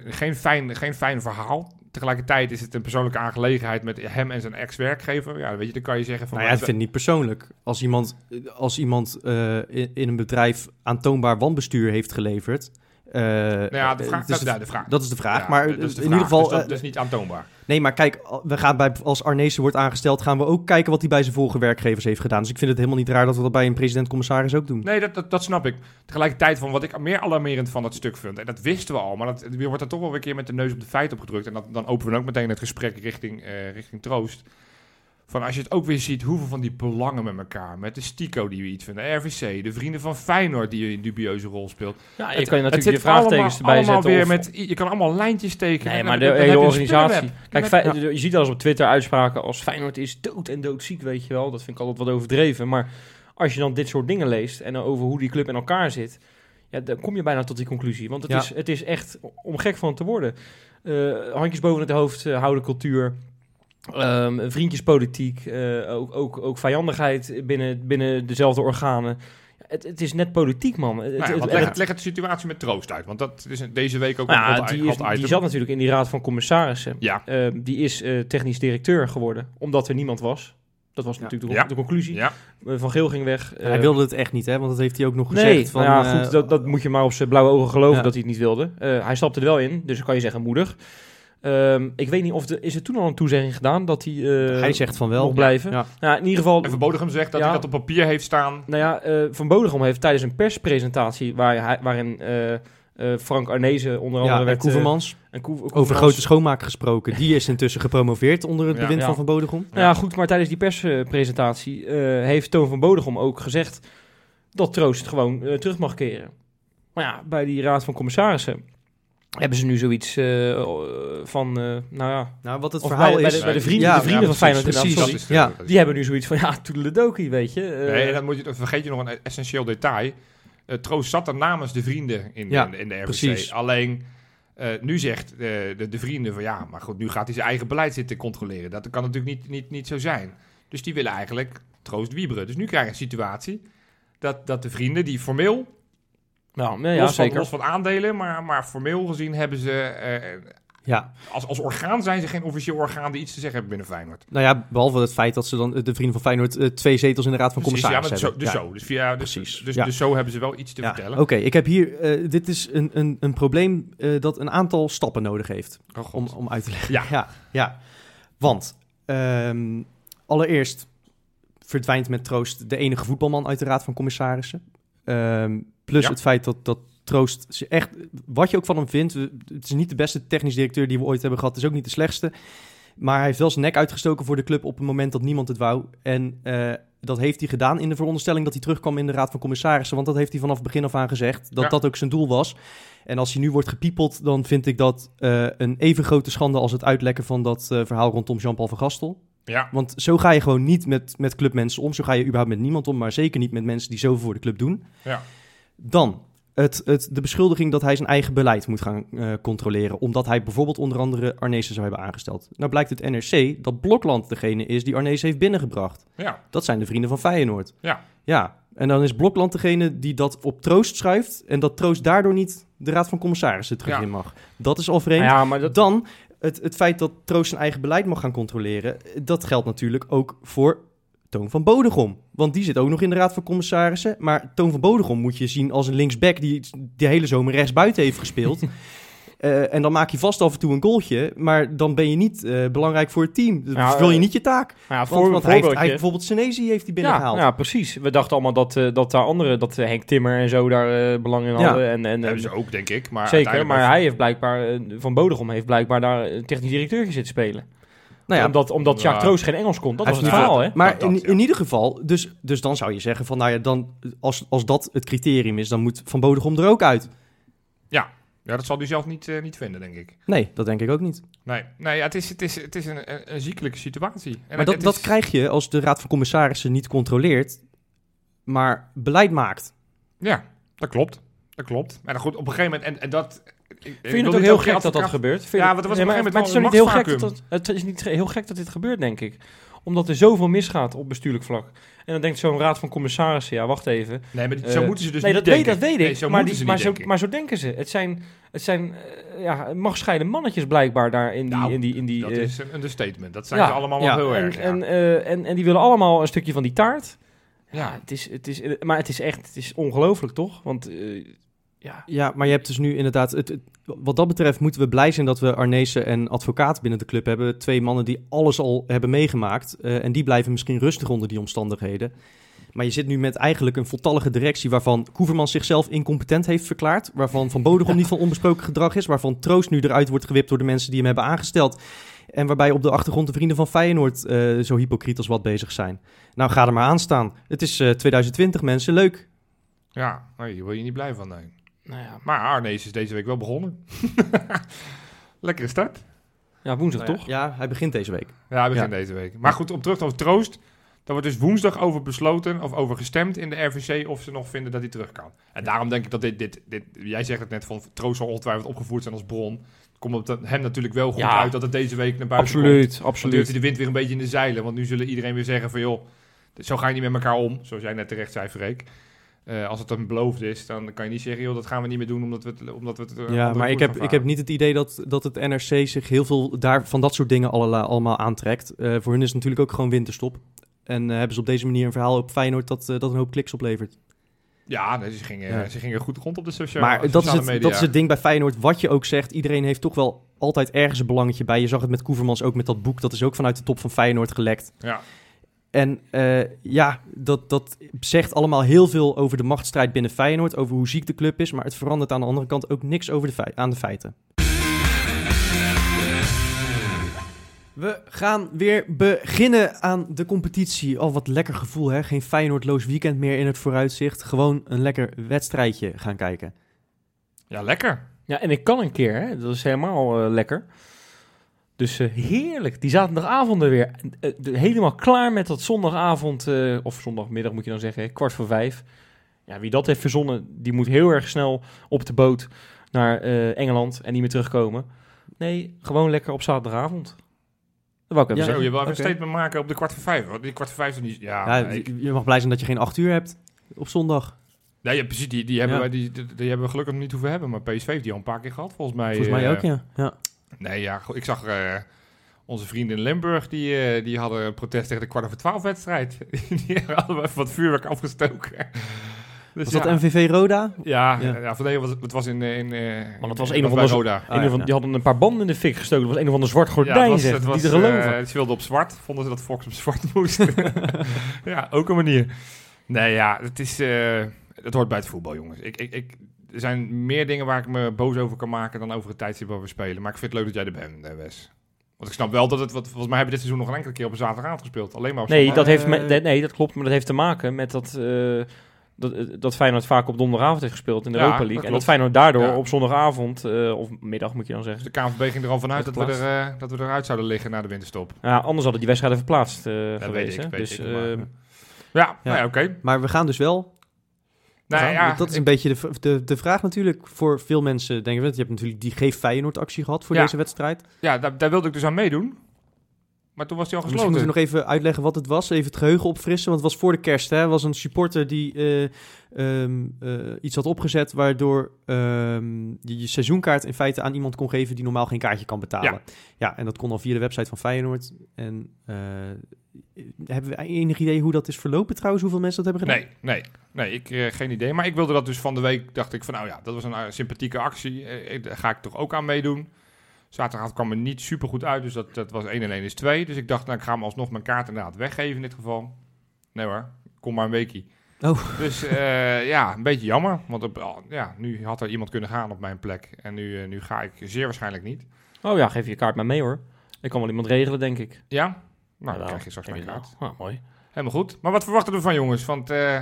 geen, fijn, geen fijn verhaal. Tegelijkertijd is het een persoonlijke aangelegenheid met hem en zijn ex-werkgever. Ja, weet je, dan kan je zeggen van... Nou ja, ik vind het niet persoonlijk. Als iemand, als iemand eh, in, in een bedrijf aantoonbaar wanbestuur heeft geleverd... Nou ja, de vraag, het is dat, ja, de vraag. dat is de vraag. Ja, maar dat de in vraag. ieder geval, Dus dat, eh, dat is niet aantoonbaar. nee, maar kijk, we gaan bij, als Arnezen wordt aangesteld, gaan we ook kijken wat hij bij zijn vorige werkgevers heeft gedaan. Dus ik vind het helemaal niet raar dat we dat bij een president-commissaris ook doen. Nee, dat, dat, dat snap ik. Tegelijkertijd van wat ik meer alarmerend van het stuk vind, en dat wisten we al, maar dat, je wordt er toch wel weer een keer met de neus op de feiten opgedrukt. En dat, dan openen we ook meteen het gesprek richting, eh, richting troost. Van als je het ook weer ziet, hoeveel van die belangen met elkaar. Met de Stico die we iets vinden, de RVC, de vrienden van Feyenoord die een dubieuze rol speelt. Ja, je Het- kan je natuurlijk je vraagtekens allemaal, erbij allemaal zetten. weer of- met, je kan allemaal lijntjes tekenen. Nee, maar de hele je organisatie. Kijk, Met- je ziet eens op Twitter uitspraken als Feyenoord is dood en doodziek, weet je wel. Dat vind ik altijd wat overdreven. Maar als je dan dit soort dingen leest en over hoe die club in elkaar zit, ja, dan kom je bijna tot die conclusie. Want het, Ja. is, het is echt om gek van te worden. Eh, handjes boven het hoofd eh, houden cultuur. Ehm, vriendjespolitiek, eh, ook, ook, ook vijandigheid binnen, binnen dezelfde organen. Het, het is net politiek, man. Het, Nou ja, het- leg, het- leg het de situatie met troost uit. Want dat is deze week ook nou een hot, die, hot is, item. die zat natuurlijk in die raad van commissarissen. Ja, Uh, die is uh, technisch directeur geworden, omdat er niemand was. Dat was Ja. natuurlijk de, Ja. de conclusie. ja. Uh, van Geel ging weg. hij wilde het echt niet, hè? Want dat heeft hij ook nog gezegd. nee, van, nou ja, eh, goed, dat, dat moet je maar op zijn blauwe ogen geloven Ja. dat hij het niet wilde. Uh, hij stapte er wel in, dus dan kan je zeggen moedig. Um, ik weet niet of de, is er toen al een toezegging gedaan dat hij, uh, hij zegt van wel. mocht blijven. Ja. Nou, in ieder geval. En Van Bodegem zegt dat Ja. hij dat op papier heeft staan. Nou ja, uh, Van Bodegom heeft tijdens een perspresentatie waar hij, waarin uh, uh, Frank Arnezen onder andere Ja, werd... Koevermans. en Koe- Over Koevermans- grote schoonmaak gesproken. Die is intussen gepromoveerd onder het Ja. bewind Ja. van Van Bodegom. Nou ja, goed, maar tijdens die perspresentatie eh, heeft Toon van Bodegom ook gezegd dat Troost gewoon eh, terug mag keren. Maar ja, bij die raad van commissarissen hebben ze nu zoiets eh, van, eh, nou ja, Nou, wat het of verhaal bij, bij is... de, bij de vrienden, Ja, de vrienden ja, van Feyenoord precies, sorry. Is de- Ja. Die hebben nu zoiets van, ja, toedeledokie, weet je. Eh, Nee, en dan moet je, dan vergeet je nog een essentieel detail. Troost zat er namens de vrienden in, Ja, in, de- in de RVC. precies. Alleen, eh, nu zegt de, de vrienden van ja, maar goed, nu gaat hij zijn eigen beleid zitten controleren. Dat kan natuurlijk niet, niet, niet zo zijn. Dus die willen eigenlijk Troost wieberen. Dus nu krijg je een situatie dat, dat de vrienden die formeel, nou, ja, ja, los, van, zeker. los van aandelen, maar, maar formeel gezien hebben ze, eh, Ja, als, als orgaan zijn ze geen officieel orgaan die iets te zeggen hebben binnen Feyenoord. nou ja, behalve het feit dat ze dan, de vrienden van Feyenoord, eh, twee zetels in de Raad van Precies, ja, maar Commissarissen dus zo, hebben. dus Ja. zo. Dus, via, dus, Precies, dus, ja. dus zo hebben ze wel iets te Ja, vertellen. Oké, ik heb hier, eh, dit is een, een, een probleem eh, dat een aantal stappen nodig heeft Oh, om, om uit te leggen. Ja. ja. Want ehm, allereerst verdwijnt met troost de enige voetbalman uit de Raad van Commissarissen. Ehm, plus Ja. het feit dat, dat Troost ze echt, wat je ook van hem vindt, het is niet de beste technisch directeur die we ooit hebben gehad, het is ook niet de slechtste. Maar hij heeft wel zijn nek uitgestoken voor de club op het moment dat niemand het wou. En eh, dat heeft hij gedaan in de veronderstelling dat hij terugkwam in de Raad van Commissarissen. Want dat heeft hij vanaf het begin af aan gezegd, dat Ja. dat ook zijn doel was. En als hij nu wordt gepiepeld, dan vind ik dat eh, een even grote schande als het uitlekken van dat eh, verhaal rondom Jean-Paul van Gastel. Ja, Want zo ga je gewoon niet met, met clubmensen om. Zo ga je überhaupt met niemand om, maar zeker niet met mensen die zoveel voor de club doen. Ja. Dan het, het, de beschuldiging dat hij zijn eigen beleid moet gaan eh, controleren. Omdat hij bijvoorbeeld onder andere Arnezen zou hebben aangesteld. Nou blijkt het NRC dat Blokland degene is die Arnezen heeft binnengebracht. ja, Dat zijn de vrienden van Feyenoord. ja. Ja, en dan is Blokland degene die dat op troost schuift. En dat troost daardoor niet de Raad van Commissarissen terug Ja. in mag. Dat is al vreemd. Nou ja, maar dat, Dan het, het feit dat Troost zijn eigen beleid mag gaan controleren. Dat geldt natuurlijk ook voor Toon van Bodegom. Want die zit ook nog in de Raad van Commissarissen. Maar Toon van Bodegom moet je zien als een linksback die de hele zomer rechtsbuiten heeft gespeeld. Eh, en dan maak je vast af en toe een goaltje. Maar dan ben je niet eh, belangrijk voor het team. Dan Ja, vul je eh, niet je taak. nou ja, Want, voor, want hij, heeft, hij bijvoorbeeld Senezi heeft hij binnengehaald. Ja, ja, precies. We dachten allemaal dat, eh, dat daar anderen, dat Henk Timmer en zo daar eh, belang in Ja. hadden. En, en, hebben en- ze ook, denk ik. Maar zeker, maar hij heeft blijkbaar, Van Bodegom heeft blijkbaar daar technisch directeur zitten spelen. Nou ja, omdat omdat Jacques Ja. Troost geen Engels kon. Dat Hij was het verhaal, hè? Maar dat, in, ja. in ieder geval, dus, dus dan zou je zeggen van, nou ja, dan, als, als dat het criterium is, dan moet Van Bodegom er ook uit. Ja, dat zal hij zelf niet, eh, niet vinden, denk ik. Nee, dat denk ik ook niet. Nee, nee ja, het is, het is, het is een, een, een ziekelijke situatie. En maar het- dat, het dat krijg je als de Raad van Commissarissen niet controleert, maar beleid maakt. Ja, dat klopt. Dat klopt. Maar goed, op een gegeven moment... En, en dat... ik- Vind je het ook heel gek dat dat gebeurt? Ja, want was Nee, maar, maar het is niet heel gek dat dat, het is niet heel gek dat dit gebeurt, denk ik. Omdat er zoveel misgaat op bestuurlijk vlak. En dan denkt zo'n raad van commissarissen, ja, wacht even. Nee, maar zo Eh, moeten ze dus nee, niet dat weet, denken. dat weet ik. Nee, zo maar, die- maar, zo, denken. maar zo denken ze. Het zijn, het zijn eh, ja, machtsscheiden mannetjes blijkbaar daar in die... Nou, in die, in die Dat eh, is een understatement. Dat zijn ja, ze allemaal ja, wel heel en, erg. ja. en, en, en die willen allemaal een stukje van die taart. Ja, Ja. het is, het is, maar het is echt het is ongelooflijk, toch? Want eh, ja, Ja, maar je hebt dus nu inderdaad... Het, het- wat dat betreft moeten we blij zijn dat we Arnezen en Advocaat binnen de club hebben. Twee mannen die alles al hebben meegemaakt. eh, en die blijven misschien rustig onder die omstandigheden. Maar je zit nu met eigenlijk een voltallige directie... waarvan Koeverman zichzelf incompetent heeft verklaard. Waarvan Van Bodegom niet van onbesproken gedrag is. Waarvan Troost nu eruit wordt gewipt door de mensen die hem hebben aangesteld. En waarbij op de achtergrond de vrienden van Feyenoord... eh, zo hypocriet als wat bezig zijn. Nou, ga er maar aan staan. Het is eh, 2020, mensen. Leuk. Ja, nee, daar word je niet blij van, nee. nou ja, Maar Arnees is deze week wel begonnen. Lekkere start. ja woensdag Nou ja, toch? Ja, hij begint deze week. Ja, hij begint deze week. Maar goed, om terug over Troost. Daar wordt dus woensdag over besloten of over gestemd in de RVC of ze nog vinden dat hij terug kan. En daarom denk ik dat dit, dit, dit jij zegt het net van Troost zal ongetwijfeld opgevoerd zijn als bron. Komt het hem natuurlijk wel goed Ja. uit dat het deze week naar buiten komt. Absoluut, heeft absoluut. hij de wind weer een beetje in de zeilen. Want nu zullen iedereen weer zeggen van joh, zo ga je niet met elkaar om. Zoals jij net terecht zei, Freek. Eh, als het een beloofd is, dan kan je niet zeggen joh, dat gaan we niet meer doen omdat we het, omdat we het eh, Ja, maar ik heb, ik heb niet het idee dat, dat het NRC zich heel veel daar, van dat soort dingen alle- allemaal aantrekt. Eh, voor hun is het natuurlijk ook gewoon winterstop. En hebben ze op deze manier een verhaal op Feyenoord dat, dat een hoop kliks oplevert. Ja, nee, ze, gingen, Ja. ze gingen goed rond op de sociale, maar dat is, het, media. dat is het ding bij Feyenoord. Wat je ook zegt, iedereen heeft toch wel altijd ergens een belangetje bij. Je zag het met Koevermans ook met dat boek. Dat is ook vanuit de top van Feyenoord gelekt. Ja. En eh, ja, dat, dat zegt allemaal heel veel over de machtsstrijd binnen Feyenoord. Over hoe ziek de club is. Maar het verandert aan de andere kant ook niks over de aan de feiten. We gaan weer beginnen aan de competitie. Al wat lekker gevoel, hè? Geen Feyenoordloos weekend meer in het vooruitzicht. Gewoon een lekker wedstrijdje gaan kijken. ja, lekker. Ja, en ik kan een keer, hè. dat is helemaal eh, lekker. Dus eh, heerlijk, die zaterdagavonden weer. Eh, de- helemaal klaar met dat zondagavond, eh, of zondagmiddag moet je dan zeggen, hè, kwart voor vijf. Ja, wie dat heeft verzonnen, die moet heel erg snel op de boot naar eh, Engeland en niet meer terugkomen. Nee, gewoon lekker op zaterdagavond. Dat wou ik even Ja, Zo, zeggen. je wil even Oké. een statement maken op de kwart voor vijf. Want die kwart voor vijf is niet... Ja, Ja, ik- je mag blij zijn dat je geen acht uur hebt op zondag. nee, ja, precies. Die, die, hebben Ja. wij, die, die, die hebben we gelukkig nog niet hoeven hebben. Maar PSV heeft die al een paar keer gehad, volgens mij. Volgens mij eh, ook, ja. ja. Nee, ja, ik zag eh, onze vrienden in Limburg, die, eh, die hadden een protest tegen de kwart over twaalf wedstrijd. die hadden even wat vuurwerk afgestoken. Dus Was ja, dat MVV Roda? Ja, Ja. ja. was, het was in... eh, in eh, Want het was een of bij ander- Roda. Ah, Een ja, van-. Die hadden een paar banden in de fik gestoken. Dat was een of ander zwart Ja, gordijn, het was, zeg. het was, niet te geloven. eh, het wilde op zwart. Vonden ze dat Fox op zwart moest. ja, ook een manier. Nee, ja, het is... eh, het hoort bij het voetbal, jongens. Ik, ik, ik, er zijn meer dingen waar ik me boos over kan maken dan over het tijdstip waar we spelen. Maar ik vind het leuk dat jij er bent, eh, Wes. Want ik snap wel dat het... Wat, volgens mij hebben we dit seizoen nog een enkele keer op een zaterdagavond gespeeld. Alleen maar op Nee, zondag. dat heeft Eh, me- nee, nee, dat klopt. Maar dat heeft te maken met dat, eh, dat, eh, dat Feyenoord vaak op donderdagavond heeft gespeeld in de Ja, Europa dat League. En dat Feyenoord daardoor Ja. op zondagavond, eh, of middag moet je dan zeggen. Dus de KNVB ging er al vanuit dat, Dat we, er, eh, dat we eruit zouden liggen na de winterstop. Ja, anders hadden die wedstrijden verplaatst eh, geweest. ik, hè. weet dus, ik, maar- eh, Ja, nou ja, oké. Maar we gaan dus wel. Nou gaan. ja, dat is een beetje de, de, de vraag natuurlijk voor veel mensen. Denken we, je hebt natuurlijk die Geef Feyenoord actie gehad voor Ja. deze wedstrijd. ja daar, daar wilde ik dus aan meedoen. Maar toen was hij al Misschien gesloten. moeten we nog even uitleggen wat het was. Even het geheugen opfrissen. Want het was voor de kerst. Hè? Er was een supporter die eh, ehm, eh, iets had opgezet. Waardoor ehm, je je seizoenkaart in feite aan iemand kon geven die normaal geen kaartje kan betalen. Ja. Ja, en dat kon al via de website van Feyenoord. En eh, hebben we enig idee hoe dat is verlopen trouwens? Hoeveel mensen dat hebben gedaan? Nee, nee, nee, ik geen idee. Maar ik wilde dat dus van de week, dacht ik van nou ja, dat was een sympathieke actie. Daar ga ik toch ook aan meedoen. Zaterdagavond kwam er niet super goed uit, dus dat, dat was 1 en 1 is 2. Dus ik dacht, nou ik ga hem alsnog mijn kaart inderdaad weggeven in dit geval. Nee hoor, kom maar een weekie. Oh. Dus eh, ja, een beetje jammer. Want op, oh, ja, nu had er iemand kunnen gaan op mijn plek. En nu, eh, nu ga ik zeer waarschijnlijk niet. oh ja, geef je kaart maar mee hoor. Ik kan wel iemand regelen, denk ik. Ja? Nou, dan krijg je straks mijn kaart. Ah, mooi. Helemaal goed. Maar wat verwachten we van jongens? Want eh,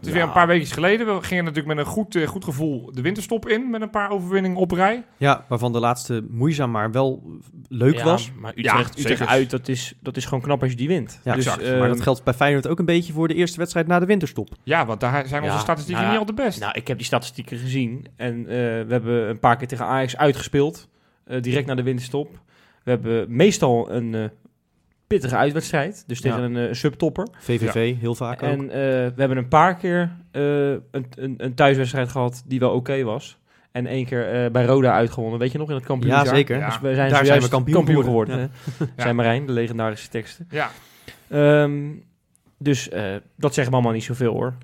het is Ja. weer een paar weken geleden. We gingen natuurlijk met een goed, eh, goed gevoel de winterstop in. Met een paar overwinningen op rij. Ja, waarvan de laatste moeizaam, maar wel leuk Ja, was. Maar Ja, Utrecht, zeker. uit, dat is, dat is gewoon knap als je die wint. Ja, dus, exact. eh, maar dat geldt bij Feyenoord ook een beetje voor de eerste wedstrijd na de winterstop. Ja, want daar zijn onze Ja, statistieken nou ja, niet al de best. Nou, ik heb die statistieken gezien. En eh, we hebben een paar keer tegen Ajax uitgespeeld. eh, direct na de winterstop. We hebben meestal een eh, pittige uitwedstrijd. Dus tegen Ja. een eh, subtopper. VVV, heel vaak ook. En eh, we hebben een paar keer eh, een, een, een thuiswedstrijd gehad die wel oké was. En één keer eh, bij Roda uitgewonnen. Weet je nog, in het kampioenschap? ja, zeker. Dus we zijn Daar zijn zojuist we kampioen geworden. hè? Zijn Marijn, de legendarische teksten. Ja. Ehm, dus eh, dat zeggen we allemaal niet zoveel hoor.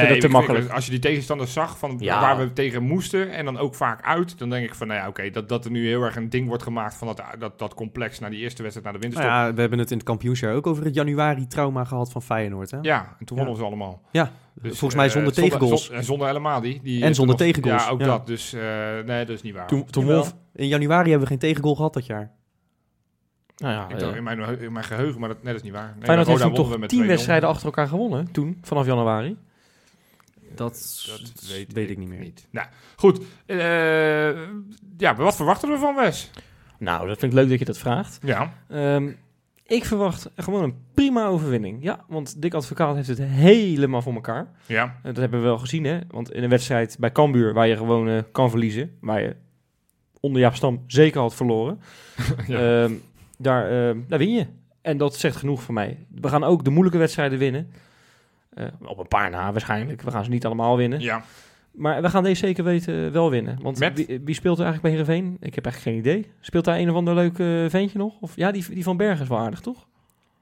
Vind het te makkelijk. als je die tegenstanders zag van Ja. waar we tegen moesten en dan ook vaak uit, dan denk ik van, nou ja, oké, dat, dat er nu heel erg een ding wordt gemaakt van dat, dat, dat complex naar die eerste wedstrijd naar de Nou winterstop. ja, we hebben het in het kampioensjaar ook over het januari-trauma gehad van Feyenoord. Hè? Ja, en toen wonnen Ja. ze allemaal. Ja, Dus, volgens mij eh, zonder tegengoals. en zonder helemaal die. die En zonder tegengoals, Ja, ook ja. dat. Dus eh, nee, dat is niet waar. Toen. In januari hebben we geen tegengoal gehad dat jaar. Nou ja, ik eh, dacht in mijn, in mijn geheugen, maar dat, nee, dat is niet waar. Nee, Feyenoord heeft toen toch met tien 2-0. wedstrijden achter elkaar gewonnen, toen, vanaf januari. Dat, Dat weet, weet ik niet meer. Nou, goed. Eh, ja, wat verwachten we van Wes? Nou, dat vind ik leuk dat je dat vraagt. Ja, Ehm, ik verwacht gewoon een prima overwinning. Ja, want Dick Advocaat heeft het helemaal voor elkaar. ja. Eh, dat hebben we wel gezien, hè. Want in een wedstrijd bij Cambuur, waar je gewoon eh, kan verliezen... waar je onder Jaap Stam zeker had verloren... Ja. Ehm, daar, ehm, daar win je. En dat zegt genoeg voor mij. We gaan ook de moeilijke wedstrijden winnen. Eh, op een paar na waarschijnlijk. We gaan ze niet allemaal winnen. ja. Maar we gaan deze zeker weten wel winnen. Want Met? wie, wie speelt er eigenlijk bij Heerenveen? Ik heb eigenlijk geen idee. Speelt daar een of ander leuk eh, ventje nog? Of, ja, die, die van Bergen is wel aardig, toch?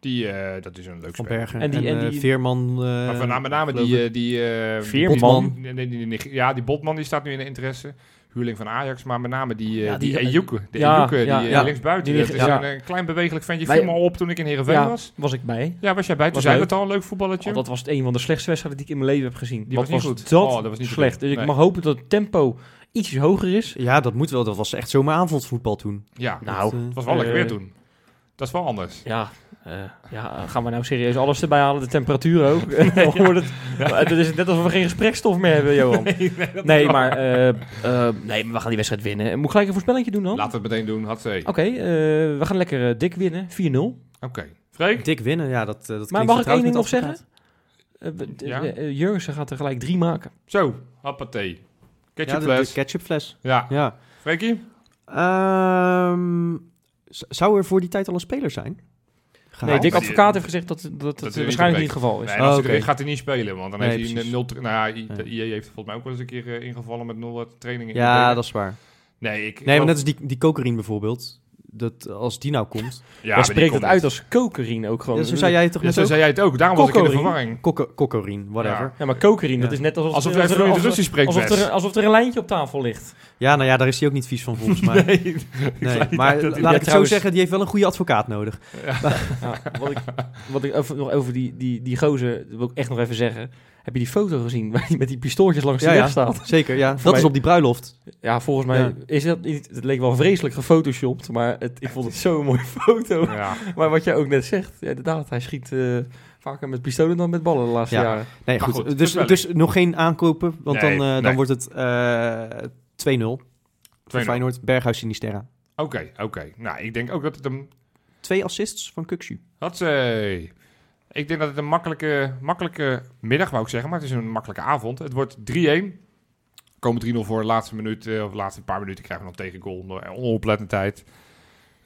Die, eh, dat is een leuk Van spel. Bergen En en, die- en eh, die- Veerman. eh, Maar van met name die, eh, die, eh, Veerman? Botman. Nee, nee, nee, ja, die Botman die staat nu in de interesse. Huurling van Ajax, maar met name die, eh Ja, die, die- Ejuke. De ja, Ejuke, die ja, eh, ja. linksbuiten. Die- dat is een, eh, klein bewegelijk ventje. Viel me al op toen ik in Heerenveen Ja, was. was ik bij. Ja, was jij bij? Toen Was zei het al, een leuk voetballetje. Want dat was het een van de slechtste wedstrijden die ik in mijn leven heb gezien. Die Wat was niet goed. Dat, Oh, dat was niet slecht. Dus ik Nee. mag hopen dat het tempo ietsjes hoger is. Ja, dat moet wel. Dat was echt zomaar aanvalsvoetbal toen. Ja, Nou, Dat, eh, het was wel lekker Eh, weer toen. Dat is wel anders. Ja, eh, ja, gaan we nou serieus alles erbij halen? De temperatuur ook? Of wordt het, Het is net alsof we geen gesprekstof meer hebben, Johan. Nee, maar, eh, eh, nee, maar we gaan die wedstrijd winnen. Moet ik gelijk een voorspellingje doen dan? Laten we het meteen doen. Had ze. Oké, eh, we gaan lekker dik winnen. 4-0. Oké. Freek? Dik winnen, ja, dat, dat Maar mag ik één ding nog zeggen? Uh, Ja? Jurgensen gaat er gelijk drie maken. Zo, hoppatee. Ja, Ketchupfles. de, de fles. ketchupfles. Ja. Ja. Freekie? Ehm, z- zou er voor die tijd al een speler zijn? Nee? Dick Advocaat heeft gezegd dat dat, dat het waarschijnlijk niet het geval is. Nee, en als Oh, hij gaat hij niet spelen. Want dan Nee, heeft hij een nul... Nou ja, I- Ja. de EA heeft volgens mij ook wel eens een keer eh, ingevallen met nul trainingen. Ja, dat is waar. Nee, ik... Nee, maar net als die, die kokerien bijvoorbeeld. Dat, als die nou komt. Ja, die spreekt het uit als kokerien ook gewoon. Ja, zo zei jij het toch Ja, net zo ook? zei jij het ook. Daarom was ik in de verwarring. Kokorien, whatever. Ja, maar kokerien, dat Ja. is net alsof, Alsof er- jij alsof vloeiend er- Russisch spreekt, alsof, er, alsof er een lijntje op tafel ligt. Ja, nou ja, daar is hij ook niet vies van volgens mij. Nee, Nee. maar laat Ja, ik het zo zeggen, die heeft wel een goede advocaat nodig. Ja, wat ik, wat ik over, nog over die, die, die gozer wil ik echt nog even zeggen. Heb je die foto gezien waar hij met die pistooltjes langs de Ja, weg ja. staat? Zeker, ja. Dat mij- is op die bruiloft. Ja, volgens mij Ja. is dat niet... Het leek wel vreselijk gefotoshopt, maar het, ik vond het zo'n mooie foto. Ja. Maar wat jij ook net zegt, ja, inderdaad, hij schiet eh, vaker met pistolen dan met ballen de laatste Ja. jaren. Nee, goed. goed, dus, dus nog geen aankopen, want Nee, dan, eh, dan wordt het eh 2-0 voor 2-0. Feyenoord. Berghuis Sinisterra. Oké, oké. Nou, ik denk ook dat het een... Twee assists van Kukshu. Hatsé. Ik denk dat het een makkelijke, makkelijke middag, wou ik zeggen. Maar het is een makkelijke avond. Het wordt 3-1. Komen 3-0 voor de laatste minuut, eh, of de laatste paar minuten krijgen we nog tegen goal. Onoplettendheid.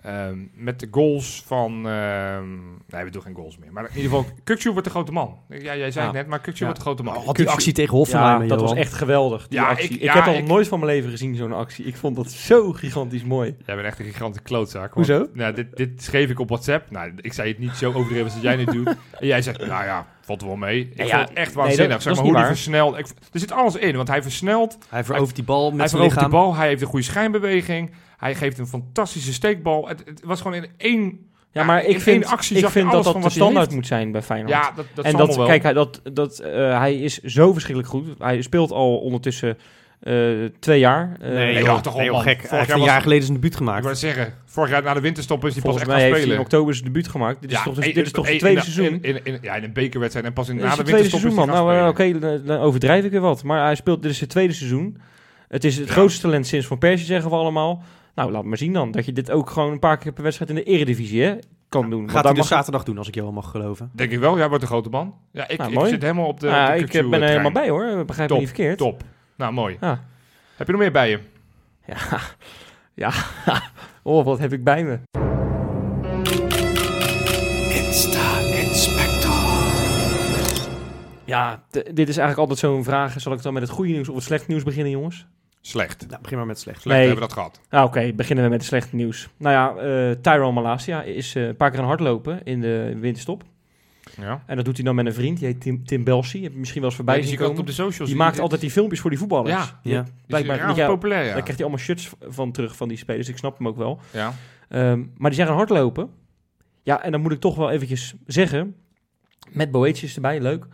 Ehm met de goals van... ehm, nee, we doen geen goals meer. Maar in ieder geval, Kukcu wordt de grote man. Ja, jij zei Ja. het net, maar Kukcu Ja. wordt de grote man. Oh, die actie tegen Hoffenheim. Ja, dat was echt geweldig. Die Ja, actie. ik- heb al ik- nooit van mijn leven gezien, zo'n actie. Ik vond dat zo gigantisch mooi. Jij bent echt een gigantische klootzak. want- Hoezo? Nou, dit, dit schreef ik op WhatsApp. Nou, ik zei het niet zo overdreven als dat jij nu doet. En jij zegt, nou ja, valt er wel mee. Ik vond het echt nee, waanzinnig. dat- zeg dat maar hoe hij versnelt. Ik, er zit alles in, want hij versnelt. Hij verovert die bal met hij zijn verovert lichaam. die bal. Hij heeft een goede schijnbeweging. Hij geeft een fantastische steekbal. Het, het was gewoon in één... Ja, maar ik vind, actie ik vind dat dat de wat hij standaard moet zijn bij Feyenoord. Ja, dat, dat en dat, wel. kijk, hij, dat, dat, eh, hij is zo verschrikkelijk goed. Hij speelt al ondertussen eh, twee jaar. Eh, Nee, joh, toch nee, joh, gek. Hij Vorig heeft jaar een was- jaar geleden zijn debuut Ik gemaakt. wou zeggen, vorig jaar na de winterstop is hij pas echt gaan heeft hij in spelen. oktober zijn debuut gemaakt. Dit is toch, één- dit is toch het tweede in- seizoen? In, in, in- ja, in een bekerwedstrijd en pas in, na de tweede winterstop is seizoen, hij man. Nou, spelen. oké, dan, overdrijf ik weer wat. Maar hij speelt, dit is het tweede seizoen. Het is het grootste talent sinds Van Persie, zeggen we allemaal. Nou, laat maar zien dan. Dat je dit ook gewoon een paar keer per wedstrijd in de eredivisie hè, kan doen. Want Gaat hij dus mag- zaterdag doen, als ik jou mag geloven. Denk ik wel, jij wordt de grote man. Ja, ik, Nou, ik zit helemaal op de, Ja, ik eh, ben er helemaal bij hoor. Begrijp me Top, niet verkeerd. Top. Nou, mooi. Ja. Heb je nog meer bij je? Ja. ja. oh, wat heb ik bij me? Ja, dit is eigenlijk altijd zo'n vraag. Zal ik dan met het goede nieuws of het slechte nieuws beginnen, jongens? Slecht. Nou, begin maar met slecht. Slecht Nee. hebben we dat gehad. Ah, Oké, beginnen we met het slechte nieuws. Nou ja, eh Tyrone Malasia is eh, een paar keer aan hardlopen in de winterstop. Ja. En dat doet hij dan met een vriend, die heet Tim, Tim Belsi. Heb je misschien wel eens voorbij zien zie ik ook komen. op de socials. Die maakt altijd die filmpjes voor die voetballers. Ja. Ja. Blijkbaar, Blijkbaar ja, populair, ja. Daar krijgt hij allemaal shirts van terug van die spelers. Ik snap hem ook wel. ja. Ehm, maar die zijn gaan hardlopen. Ja, en dan moet ik toch wel eventjes zeggen... Met Boetjes erbij, leuk.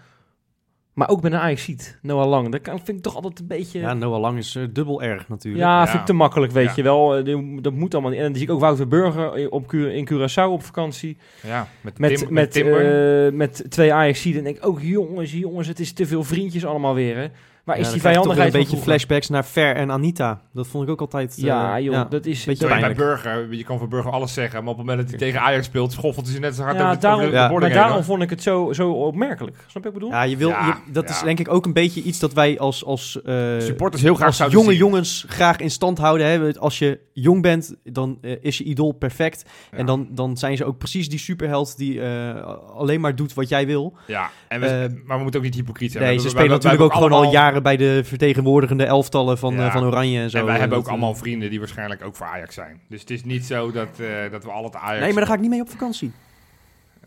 Maar ook met een Ajaxiet, Noah Lang. Dat kan, vind ik toch altijd een beetje... Ja, Noah Lang is eh, dubbel erg natuurlijk. Ja, Ja. vind ik te makkelijk, weet Ja. je wel. Eh, Dat moet allemaal niet. En dan zie ik ook Wouter Burger op, in Curaçao op vakantie. ja. Met, Met, Tim, met, Timber. eh, met twee Ajaxiden. En denk ik ook, jongens, jongens, het is te veel vriendjes allemaal weer. Hè. Waar Ja, is die vijandigheid een beetje vroeger? flashbacks naar Fer en Anita. Dat vond ik ook altijd... eh, Ja, joh, dat is... beetje bij. Burger, je kan van Burger alles zeggen, maar op het moment dat hij tegen Ajax speelt, schoffelt hij ze net zo hard Ja, over de, daarom, over de ja, boarding maar heen, daarom hoor. vond ik het zo, zo opmerkelijk. Snap je wat ik bedoel? Ja, je wil, Ja, je- dat is denk ik ook een beetje iets dat wij als, als, eh, Supporters heel graag als zouden jonge zien. jongens graag in stand houden. Hè. Als je jong bent, dan eh, is je idool perfect. Ja. En dan, dan zijn ze ook precies die superheld die eh, alleen maar doet wat jij wil. Ja, en we, Eh, maar we moeten ook niet hypocriet zijn. Nee, We ze spelen natuurlijk ook gewoon al allemaal- jaren bij de vertegenwoordigende elftallen van, Ja. eh, van Oranje en zo. En wij Eh, hebben ook dat, allemaal eh, vrienden die waarschijnlijk ook voor Ajax zijn. Dus het is niet zo dat, eh, dat we al het Ajax... Nee, maar daar ga ik niet mee op vakantie.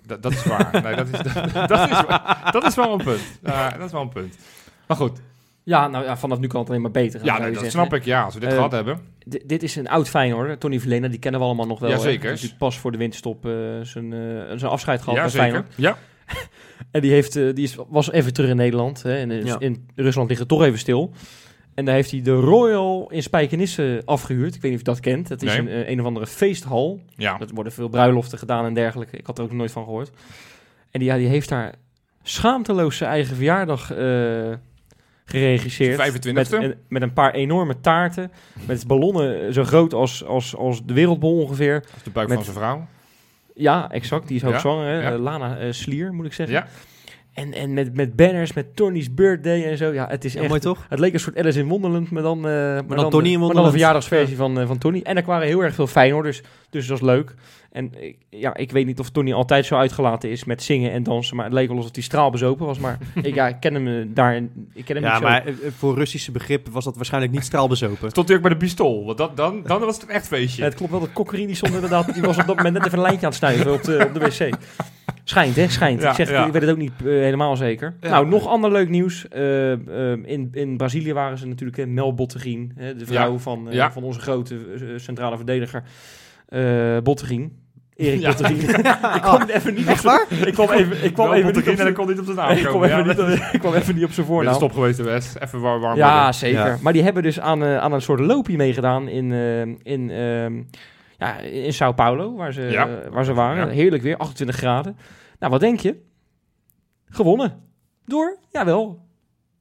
dat, dat is waar. nee, dat, is, dat, dat is, dat is wel een punt. Ja, dat is wel een punt. Maar goed, Ja, nou ja, vanaf nu kan het alleen maar beter. gaan, ja, nee, dat zeggen. snap ik. Ja, als we dit Eh, gehad hebben. Dit is een oud Feyenoord, Tony Verlena, die kennen we allemaal nog wel. Ja, hè. zeker. Die heeft natuurlijk pas voor de winterstop eh, zijn, eh, zijn afscheid gehad Ja, bij zeker. Feyenoord. Ja, En die, heeft, eh, die is, was even terug in Nederland. Hè, en Ja. in Rusland ligt het toch even stil. En daar heeft hij de Royal in Spijkenisse afgehuurd. Ik weet niet of je dat kent. Dat is Nee. een, eh, een of andere feesthal. ja. Er worden veel bruiloften gedaan en dergelijke. Ik had er ook nog nooit van gehoord. En die, ja, die heeft daar schaamteloos zijn eigen verjaardag eh geregisseerd. 25e. Met, en- met een paar enorme taarten. Met ballonnen zo groot als, als, als de wereldbol ongeveer. Dat is de buik Met- van zijn vrouw. Ja, exact. Die is Ja, hè. ja. Eh, Lana eh, Slier, moet ik zeggen. Ja. En, en met, met banners, met Tony's birthday en zo. Ja, het is Ja, echt... mooi toch? Het leek een soort Alice in Wonderland, maar dan, eh maar dan Tony in maar dan een verjaardagsversie van, van Tony. En er waren heel erg veel Feyenoorders, dus dat was leuk. En ik- ja, ik weet niet of Tony altijd zo uitgelaten is met zingen en dansen, maar het leek wel alsof hij straalbezopen was. Maar ik, ja, ik ken hem eh, daar, ik ken hem Ja, niet zo. maar eh, voor Russische begrip was dat waarschijnlijk niet straalbezopen. Stond hij ook bij de pistool. Want dat, dan, dan was het een echt feestje. Ja, het klopt wel dat Kokkerin die stond inderdaad, die was op dat moment net even een lijntje aan het snuiven op de, op de wc. Schijnt, hè? Schijnt. Ja, ik, zeg, ja. ik weet het ook niet eh, helemaal zeker. Ja. Nou, nog ander leuk nieuws. In, in Brazilië waren ze natuurlijk hè, Mel Bottegien, hè, de vrouw Ja. van, Ja. van onze grote centrale verdediger uh, Bottegien. Erik Ja. Ik kwam even niet Echt waar? Ik kwam even, ik kwam even niet op zijn kon niet op de naam ik kwam komen. even, Ja, niet, op- ik kwam even niet op zijn voornaam. stop geweest de West. Even warm, warm Ja, worden. zeker. Ja. Maar die hebben dus aan, eh, aan een soort loopje meegedaan in, eh, in, ehm, ja, in Sao Paulo, waar ze, waar ze waren. Heerlijk weer, 28 graden. Nou, wat denk je? Gewonnen. Door, jawel,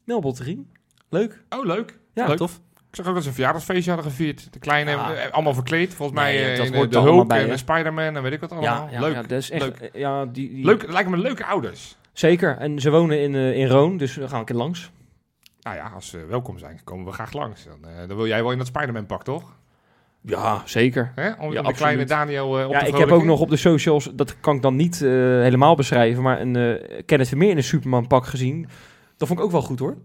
Mel Botterien. Leuk. Oh, leuk. Ja, Leuk. tof. Ik zag ook dat ze een verjaardagsfeestje hadden gevierd. De kleine, Ja. eh, allemaal verkleed. Volgens mij Nee, eh, dat in, hoort de Hulk bij, en Spider-Man en weet ik wat allemaal. Ja, ja, leuk. ja, dat is echt, leuk. eh, ja, die, die- leuk. Lijken me leuke ouders. Zeker. En ze wonen in, eh, in Roon, dus daar gaan we een keer langs. Nou ja, als ze welkom zijn, komen we graag langs. Dan, dan wil jij wel in dat Spider-Man pak, toch? Ja, zeker. Hè? Om Ja, de kleine. Daniel op Ja, te ik heb ook nog op de socials, dat kan ik dan niet helemaal beschrijven, maar een eh Kenneth Vermeer in een Superman pak gezien. Dat vond ik ook wel goed hoor.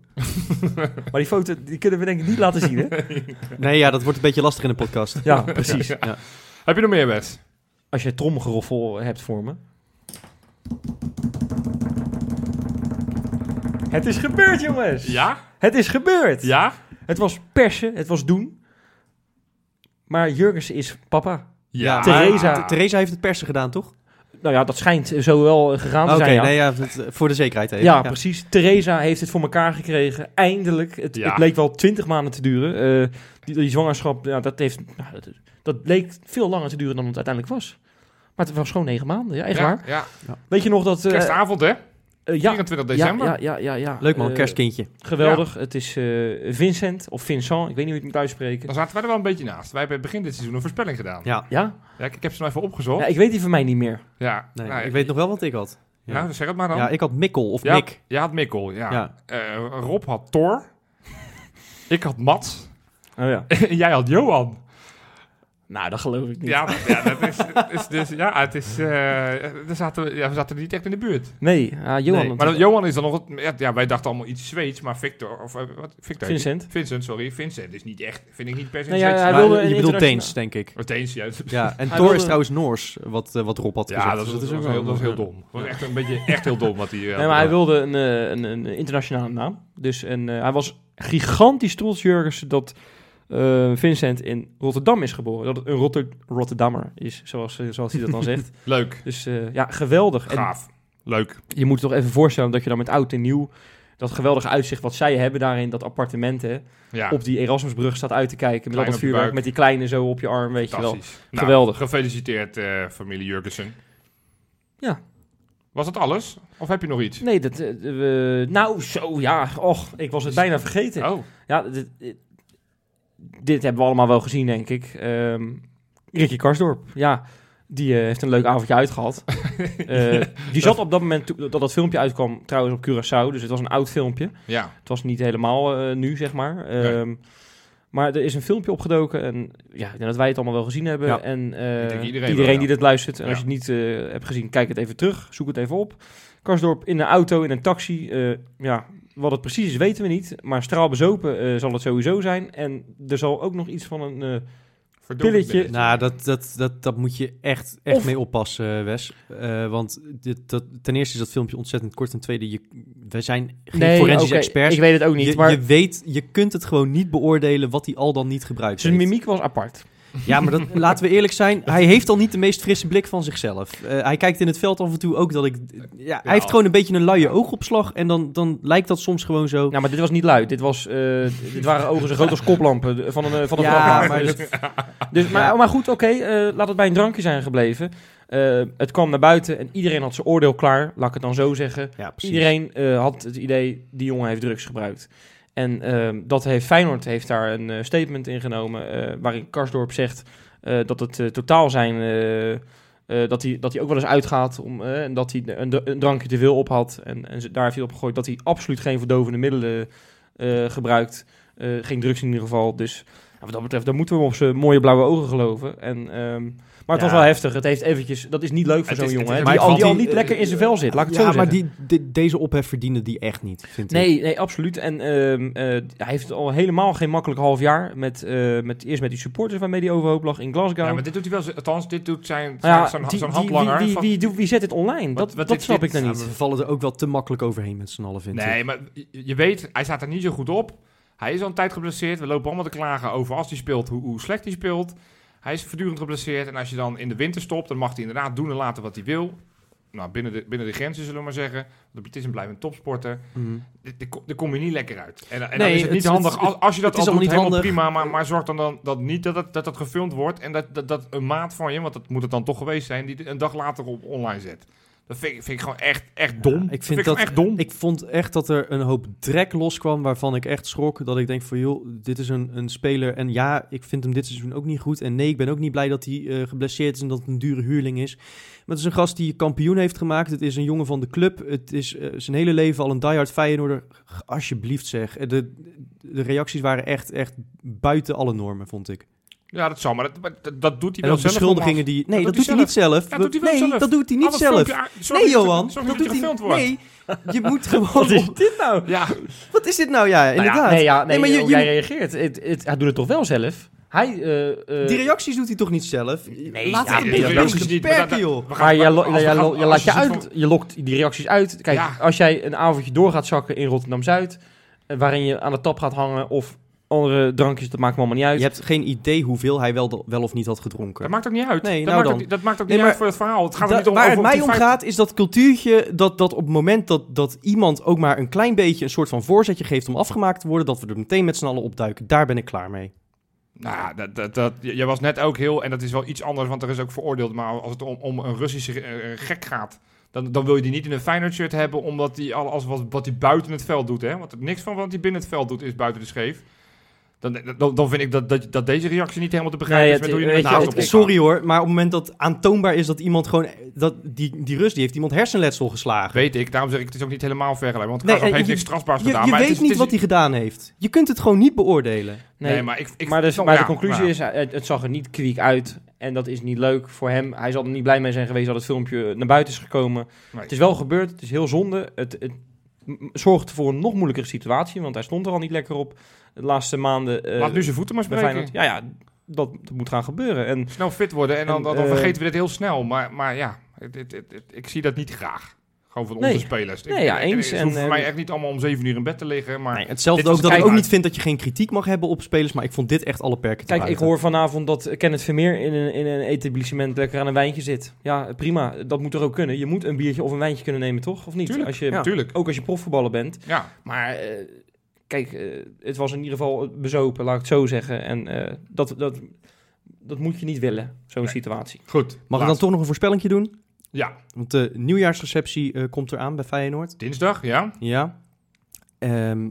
maar die foto, die kunnen we denk ik niet laten zien hè? Nee, ja, dat wordt een beetje lastig in de podcast. Ja, precies. Ja. Heb je nog meer, Wes? Als je tromgeroffel hebt voor me. Het is gebeurd jongens! Ja? Het is gebeurd! Ja? Het was persen, het was doen. Maar Jurgens is papa. Ja. Theresa- Theresa heeft het persen gedaan, toch? Nou ja, dat schijnt zo wel gegaan te Oké, zijn. ja. nee, ja, het- voor de zekerheid even. Ja, precies. Theresa heeft het voor elkaar gekregen. Eindelijk. Het, Ja. het bleek wel twintig maanden te duren. Eh, die, die zwangerschap, ja, dat, heeft, nou, dat, dat bleek veel langer te duren dan het uiteindelijk was. Maar het was gewoon negen maanden. Ja, echt ja, waar. Ja. Weet je nog dat... eh, Kerstavond, hè? Eh, ja, 24 ja, december. ja, ja, ja, ja. Leuk man, Eh, kerstkindje. Geweldig. Het is eh, Vincent of Vincent. Ik weet niet hoe je het moet uitspreken. Dan zaten wij er wel een beetje naast. Wij hebben begin dit seizoen een voorspelling gedaan. Ja. Ja? Ja, ik, ik heb ze nog even opgezocht. ja, ik weet die van mij niet meer. Ja, Nee, nou, ik weet nog wel wat ik had. Ja, Nou, zeg het maar dan. ja ik had Mikkel of Ja, Mick. Je had Mikkel, ja. Ja. Eh, Rob had Thor. ik had Mats. Oh ja. en jij had Johan. Nou, dat geloof ik niet. Ja, dat- ja, dat is, is dus, ja, het is, eh, er zaten, we- ja, we zaten niet echt in de buurt. Nee, ah, Johan. Nee, Maar Johan is dan nog, het- ja, ja, wij dachten allemaal iets Zweeds, maar Victor, of eh, wat, Victor Vincent. Vincent, sorry, Vincent is niet echt, vind ik niet per se Nee, een ja, Zweeds. hij Maar wilde je bedoelt Deens, denk ik. Wat eens, ja. Ja, en Thor is trouwens Noors, wat, eh, wat Rob had gezegd. Ja, dat is, Dus dat, ook is wel- heel, dat is heel dom. Dat was echt een beetje echt heel dom wat hij. Nee, maar hij wilde een, eh, een, een internationale naam. Dus en, eh, hij was gigantisch trots, Jurgensen, dat eh, Vincent in Rotterdam is geboren. Dat het een Rotter Rotterdammer is, zoals, eh, zoals hij dat dan zegt. Leuk, Dus eh, ja, geweldig. En gaaf, leuk. je moet je toch even voorstellen dat je dan met oud en nieuw... dat geweldige uitzicht wat zij hebben daarin, dat appartement, hè, Ja, op die Erasmusbrug staat uit te kijken. Met Klein al dat vuurwerk, met die kleine zo op je arm, weet je wel. Nou, Geweldig. Gefeliciteerd, familie Jurgensen. Ja. Was dat alles? Of heb je nog iets? Nee, dat... nou, zo, ja. Och, ik was het bijna vergeten. Oh, Ja, dit, dit, hebben we allemaal wel gezien, denk ik. Ehm Ricky Karsdorp, ja, die eh, heeft een leuk avondje uitgehad. Eh, die zat op dat moment dat dat filmpje uitkwam, trouwens op Curaçao. Dus het was een oud filmpje. ja. Het was niet helemaal eh, nu, zeg maar. Ehm, Maar er is een filmpje opgedoken en ja, ik denk dat wij het allemaal wel gezien hebben. Ja. En iedereen iedereen, wel, ja. die dit luistert. En als je het niet hebt gezien, kijk het even terug. Zoek het even op. Karsdorp in een auto, in een taxi. ja, wat het precies is, weten we niet. Maar straalbezopen eh zal het sowieso zijn. En er zal ook nog iets van een... eh, Verdomme Pilletje. Nou, dat, dat, dat, dat moet je echt, echt Of- mee oppassen, Wes. Eh, want dit, dat, ten eerste is dat filmpje ontzettend kort. Ten tweede, je, wij zijn geen forensische oké, experts. Ik weet het ook niet, je, maar je weet, je kunt het gewoon niet beoordelen wat hij al dan niet gebruikt zijn heeft. mimiek was apart. Ja, maar dat, laten we eerlijk zijn. Hij heeft al niet de meest frisse blik van zichzelf. Eh, hij kijkt in het veld af en toe ook dat ik... Ja, hij heeft gewoon een beetje een luie oogopslag. En dan, dan lijkt dat soms gewoon zo. Nou, maar dit was niet luid. Dit, was, eh, dit waren ogen zo groot als koplampen van een, eh, van een Ja, maar Dus- Dus, maar, Ja. maar goed, oké, eh, laat het bij een drankje zijn gebleven. Eh, het kwam naar buiten en iedereen had zijn oordeel klaar, laat ik het dan zo zeggen. Ja. Iedereen eh, had het idee, die jongen heeft drugs gebruikt. En ehm, dat heeft Feyenoord heeft daar een eh, statement in genomen, eh, waarin Karsdorp zegt eh, dat het totaal zijn... dat, hij, dat hij ook wel eens uitgaat om, en dat hij een, dr- een drankje te veel op had. En, en daar heeft hij op gegooid dat hij absoluut geen verdovende middelen gebruikt. Geen drugs in ieder geval. Dus wat dat betreft, dan moeten we op zijn mooie blauwe ogen geloven. En, ehm, maar het Ja. was wel heftig. Het heeft eventjes, dat is niet leuk voor Het zo'n jongen. het die, maar al, die al niet die- lekker in zijn vel zit, laat ik het ja, zo maar zeggen. die, di- deze ophef verdiende die echt niet, vind ik. Nee, nee, absoluut. En ehm, eh, hij heeft al helemaal geen makkelijk half jaar. Met, eh, met, eerst met die supporters waarmee hij overhoop lag in Glasgow. Ja, maar dit doet hij wel. Althans, dit doet zijn, ja, zijn, die- zijn die- handlanger. wie, wie, van- wie, doet- wie zet dit online? Wat- dat wat dat dit- snap dit- ik dan niet. we vallen er ook wel te makkelijk overheen met z'n allen, vind ik. Nee, maar je, je weet, hij staat er niet zo goed op. Hij is al een tijd geblesseerd. We lopen allemaal te klagen over als hij speelt, hoe, hoe slecht hij speelt. Hij is voortdurend geblesseerd. En als je dan in de winter stopt, dan mag hij inderdaad doen en laten wat hij wil. Nou, binnen de, binnen de grenzen zullen we maar zeggen. Het is een blijvende topsporter. Ko- Daar kom je niet lekker uit. En, en dan Nee, is het niet het- handig. het- als, als je dat al doet, niet helemaal handig. prima. Maar, maar zorg dan, dan dat niet dat het, dat het gefilmd wordt. En dat, dat, dat een maat van je, want dat moet het dan toch geweest zijn, die een dag later op online zet. Dat vind ik, vind ik gewoon echt, echt dom. ik vind dat gewoon echt dom. Ik vond echt dat er een hoop drek loskwam waarvan ik echt schrok. Dat ik denk van joh, dit is een, een speler. En ja, ik vind hem dit seizoen ook niet goed. En nee, ik ben ook niet blij dat hij eh, geblesseerd is en dat het een dure huurling is. Maar het is een gast die kampioen heeft gemaakt. Het is een jongen van de club. Het is eh, zijn hele leven al een diehard Feyenoorder. Alsjeblieft zeg. Eh, De, de reacties waren echt, echt buiten alle normen, vond ik. Ja, dat zal, maar dat, maar dat, doet hij En wel zelf. beschuldigingen die... Nee, dat, doet hij niet zelf. Ja, dat doet hij wel nee, zelf. dat doet hij niet zelf. Nee, Johan. Dat doet hij... wordt. Nee, je moet gewoon... Wat is dit nou? Ja, Wat is dit nou? Ja, Nou ja, inderdaad. nee, ja, nee, maar je, je- jij reageert. Het, het, hij doet het toch wel zelf? Hij, eh, eh, die reacties doet hij toch niet zelf? Nee, Laat ja, het een die beetje reacties niet niet, joh. Maar jij, laat je uit, je lokt die reacties uit. Kijk, Ja. als jij een avondje door gaat zakken in Rotterdam-Zuid, eh, waarin je aan de tap gaat hangen of andere drankjes, dat maakt me allemaal niet uit. Je hebt geen idee hoeveel hij wel, wel of niet had gedronken. Dat maakt ook niet uit. Nee, dat, nou maakt dan. ook, niet- dat maakt ook Nee, niet maar uit voor het verhaal. Het gaat er Da- niet om waar over het mij die om gaat is dat cultuurtje dat, dat op het moment dat, dat iemand ook maar een klein beetje een soort van voorzetje geeft om afgemaakt te worden, dat we er meteen met z'n allen opduiken. Daar ben ik klaar mee. Nou, dat, dat, dat, jij was net ook heel, en dat is wel iets anders, want er is ook veroordeeld, maar als het om, om een Russische eh, gek gaat, dan, dan wil je die niet in een Feyenoord shirt hebben, omdat hij alles wat, wat hij buiten het veld doet, hè? Want niks van wat hij binnen het veld doet is buiten de scheef. Dan, dan, dan vind ik dat, dat, dat deze reactie niet helemaal te begrijpen Nee, is met het- hoe je je, het- op Sorry hoor, maar op het moment dat aantoonbaar is dat iemand gewoon... Dat, die, die Rus, die heeft iemand hersenletsel geslagen. Weet ik, daarom zeg ik, het is ook niet helemaal vergelijkbaar. Want Nee, Kaasop en heeft je- niks strafbaars Je, gedaan. je maar het weet is- niet is- wat hij gedaan heeft. Je kunt het gewoon niet beoordelen. Nee, maar ik, ik maar, dus, de conclusie is, hij- het, het zag er niet kwiek uit. En dat is niet leuk voor hem. Hij zal er niet blij mee zijn geweest dat het filmpje naar buiten is gekomen. Nee. Het is wel gebeurd, het is heel zonde. Het, het zorgt voor een nog moeilijkere situatie, want hij stond er al niet lekker op de laatste maanden. eh, Laat nu zijn voeten maar spreken. Feyenoord. Ja, ja dat, dat moet gaan gebeuren. En Snel fit worden en dan, En, dan, dan eh, vergeten we dit heel snel. Maar, maar ja, het, het, het- het- ik zie dat niet graag. Gewoon van onze Nee. spelers. Nee, ja, eens. Het En, hoeft voor eh, mij echt niet allemaal om zeven uur in bed te liggen. Maar Nee, hetzelfde ook dat ik ook niet vind dat je geen kritiek mag hebben op spelers. Maar ik vond dit echt alle perken te Kijk, ik hoor vanavond dat Kenneth Vermeer in een, in een etablissement lekker aan een wijntje zit. Ja, prima. Dat moet er ook kunnen. Je moet een biertje of een wijntje kunnen nemen, toch? Of niet? Tuurlijk, als je, ja. Ook als je profvoetballer bent. Ja, Maar eh, kijk, eh, het was in ieder geval bezopen, laat ik het zo zeggen. En eh, dat, dat, dat moet je niet willen, zo'n Nee. situatie. goed. Mag ik dan toch nog een voorspellingje doen? Ja, Want de nieuwjaarsreceptie eh, komt eraan bij Feyenoord. dinsdag, ja. Ja. Ehm,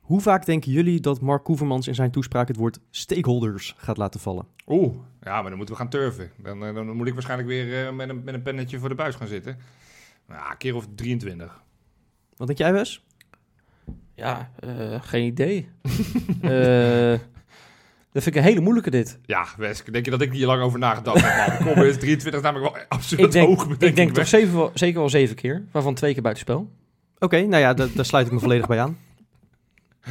hoe vaak denken jullie dat Mark Koevermans in zijn toespraak het woord stakeholders gaat laten vallen? Oeh, ja, maar dan moeten we gaan turven. Dan, dan moet ik waarschijnlijk weer eh, met, een, met een pennetje voor de buis gaan zitten. Nou, een keer of 23. Wat denk jij, Wes? Ja, eh, geen idee. Eh, dat vind ik een hele moeilijke dit. Ja, Wesk, denk je dat ik hier lang over nagedacht heb? man? Kom eens, 23 is namelijk wel absoluut Ik denk, hoog. ik denk toch zeven, zeker wel zeven keer, waarvan twee keer buitenspel. Oké, nou ja, da- daar sluit ik me volledig bij aan.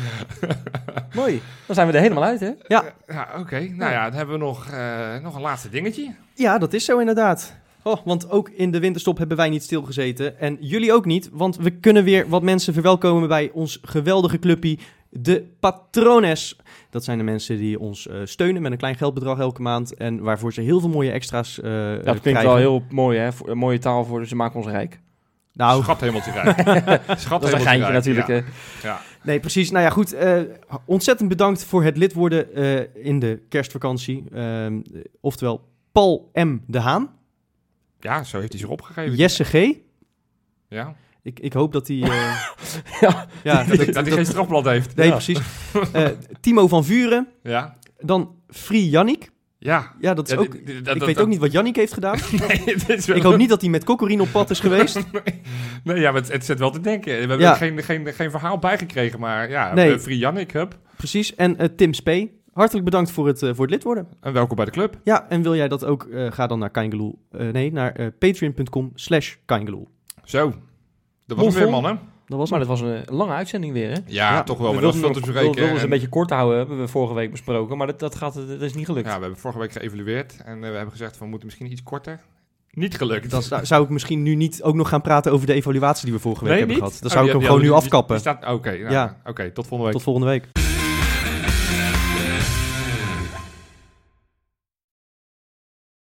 Mooi. Dan zijn we er helemaal uit, hè? Ja, Ja, oké. Nou ja, dan hebben we nog, eh, nog een laatste dingetje. ja dat is zo inderdaad. Oh, want ook in de winterstop hebben wij niet stilgezeten. En jullie ook niet, want we kunnen weer wat mensen verwelkomen bij ons geweldige clubpie, de Patrones. Dat zijn de mensen die ons eh, steunen met een klein geldbedrag elke maand. En waarvoor ze heel veel mooie extra's eh Dat krijgen. klinkt wel heel mooi, hè? Voor- mooie taal voor, ze maken ons rijk. Nou, Schat hemeltje rijk. Schat Dat is een hemeltje geintje rijk, natuurlijk, ja. hè? Ja. Nee, precies. Nou ja, goed. eh, ontzettend bedankt voor het lid worden eh, in de kerstvakantie. Ehm, oftewel Paul M. de Haan. Ja, zo heeft hij zich opgegeven. Jesse G. Ja. Ik, ik hoop dat hij... eh, Ja. ja, Dat, hij- dat hij geen strafblad heeft. Nee, Ja. precies. Eh, Timo van Vuren. Ja. Dan Free Jannik. Ja. Ja, dat is Ja, ook... ik dat- weet ook niet wat Jannik heeft gedaan. Nee, is wel- ik hoop niet dat hij met Kokkorien op pad is geweest. Nee, ja, maar het, het zet wel te denken. We hebben er geen, geen, geen verhaal bijgekregen, maar ja, Nee. nee. Free Jannik, hup. Precies. En eh, Tim Spee. Hartelijk bedankt voor het, eh, voor het lid worden. En welkom bij de club. Ja, en wil jij dat ook? eh, ga dan naar Kaingeloel. eh, nee, naar eh, patreon.com slash Kaingeloel. Zo. Dat was weer, mannen. Dat was Maar dat was een lange uitzending weer, hè? Ja, Ja, toch wel. we Maar dat was wilden veel we wilden En- een beetje kort houden, hebben we vorige week besproken. Maar dat, dat, gaat, dat is niet gelukt. Ja, we hebben vorige week geëvalueerd en we hebben gezegd, we moeten misschien iets korter. Niet gelukt. Dan zou- ik misschien nu niet ook nog gaan praten over de evaluatie die we vorige week Nee, hebben niet? gehad. Dan Oh, zou ik hem gewoon nu afkappen. Oké, nou, Ja. oké, tot volgende week. Tot volgende week.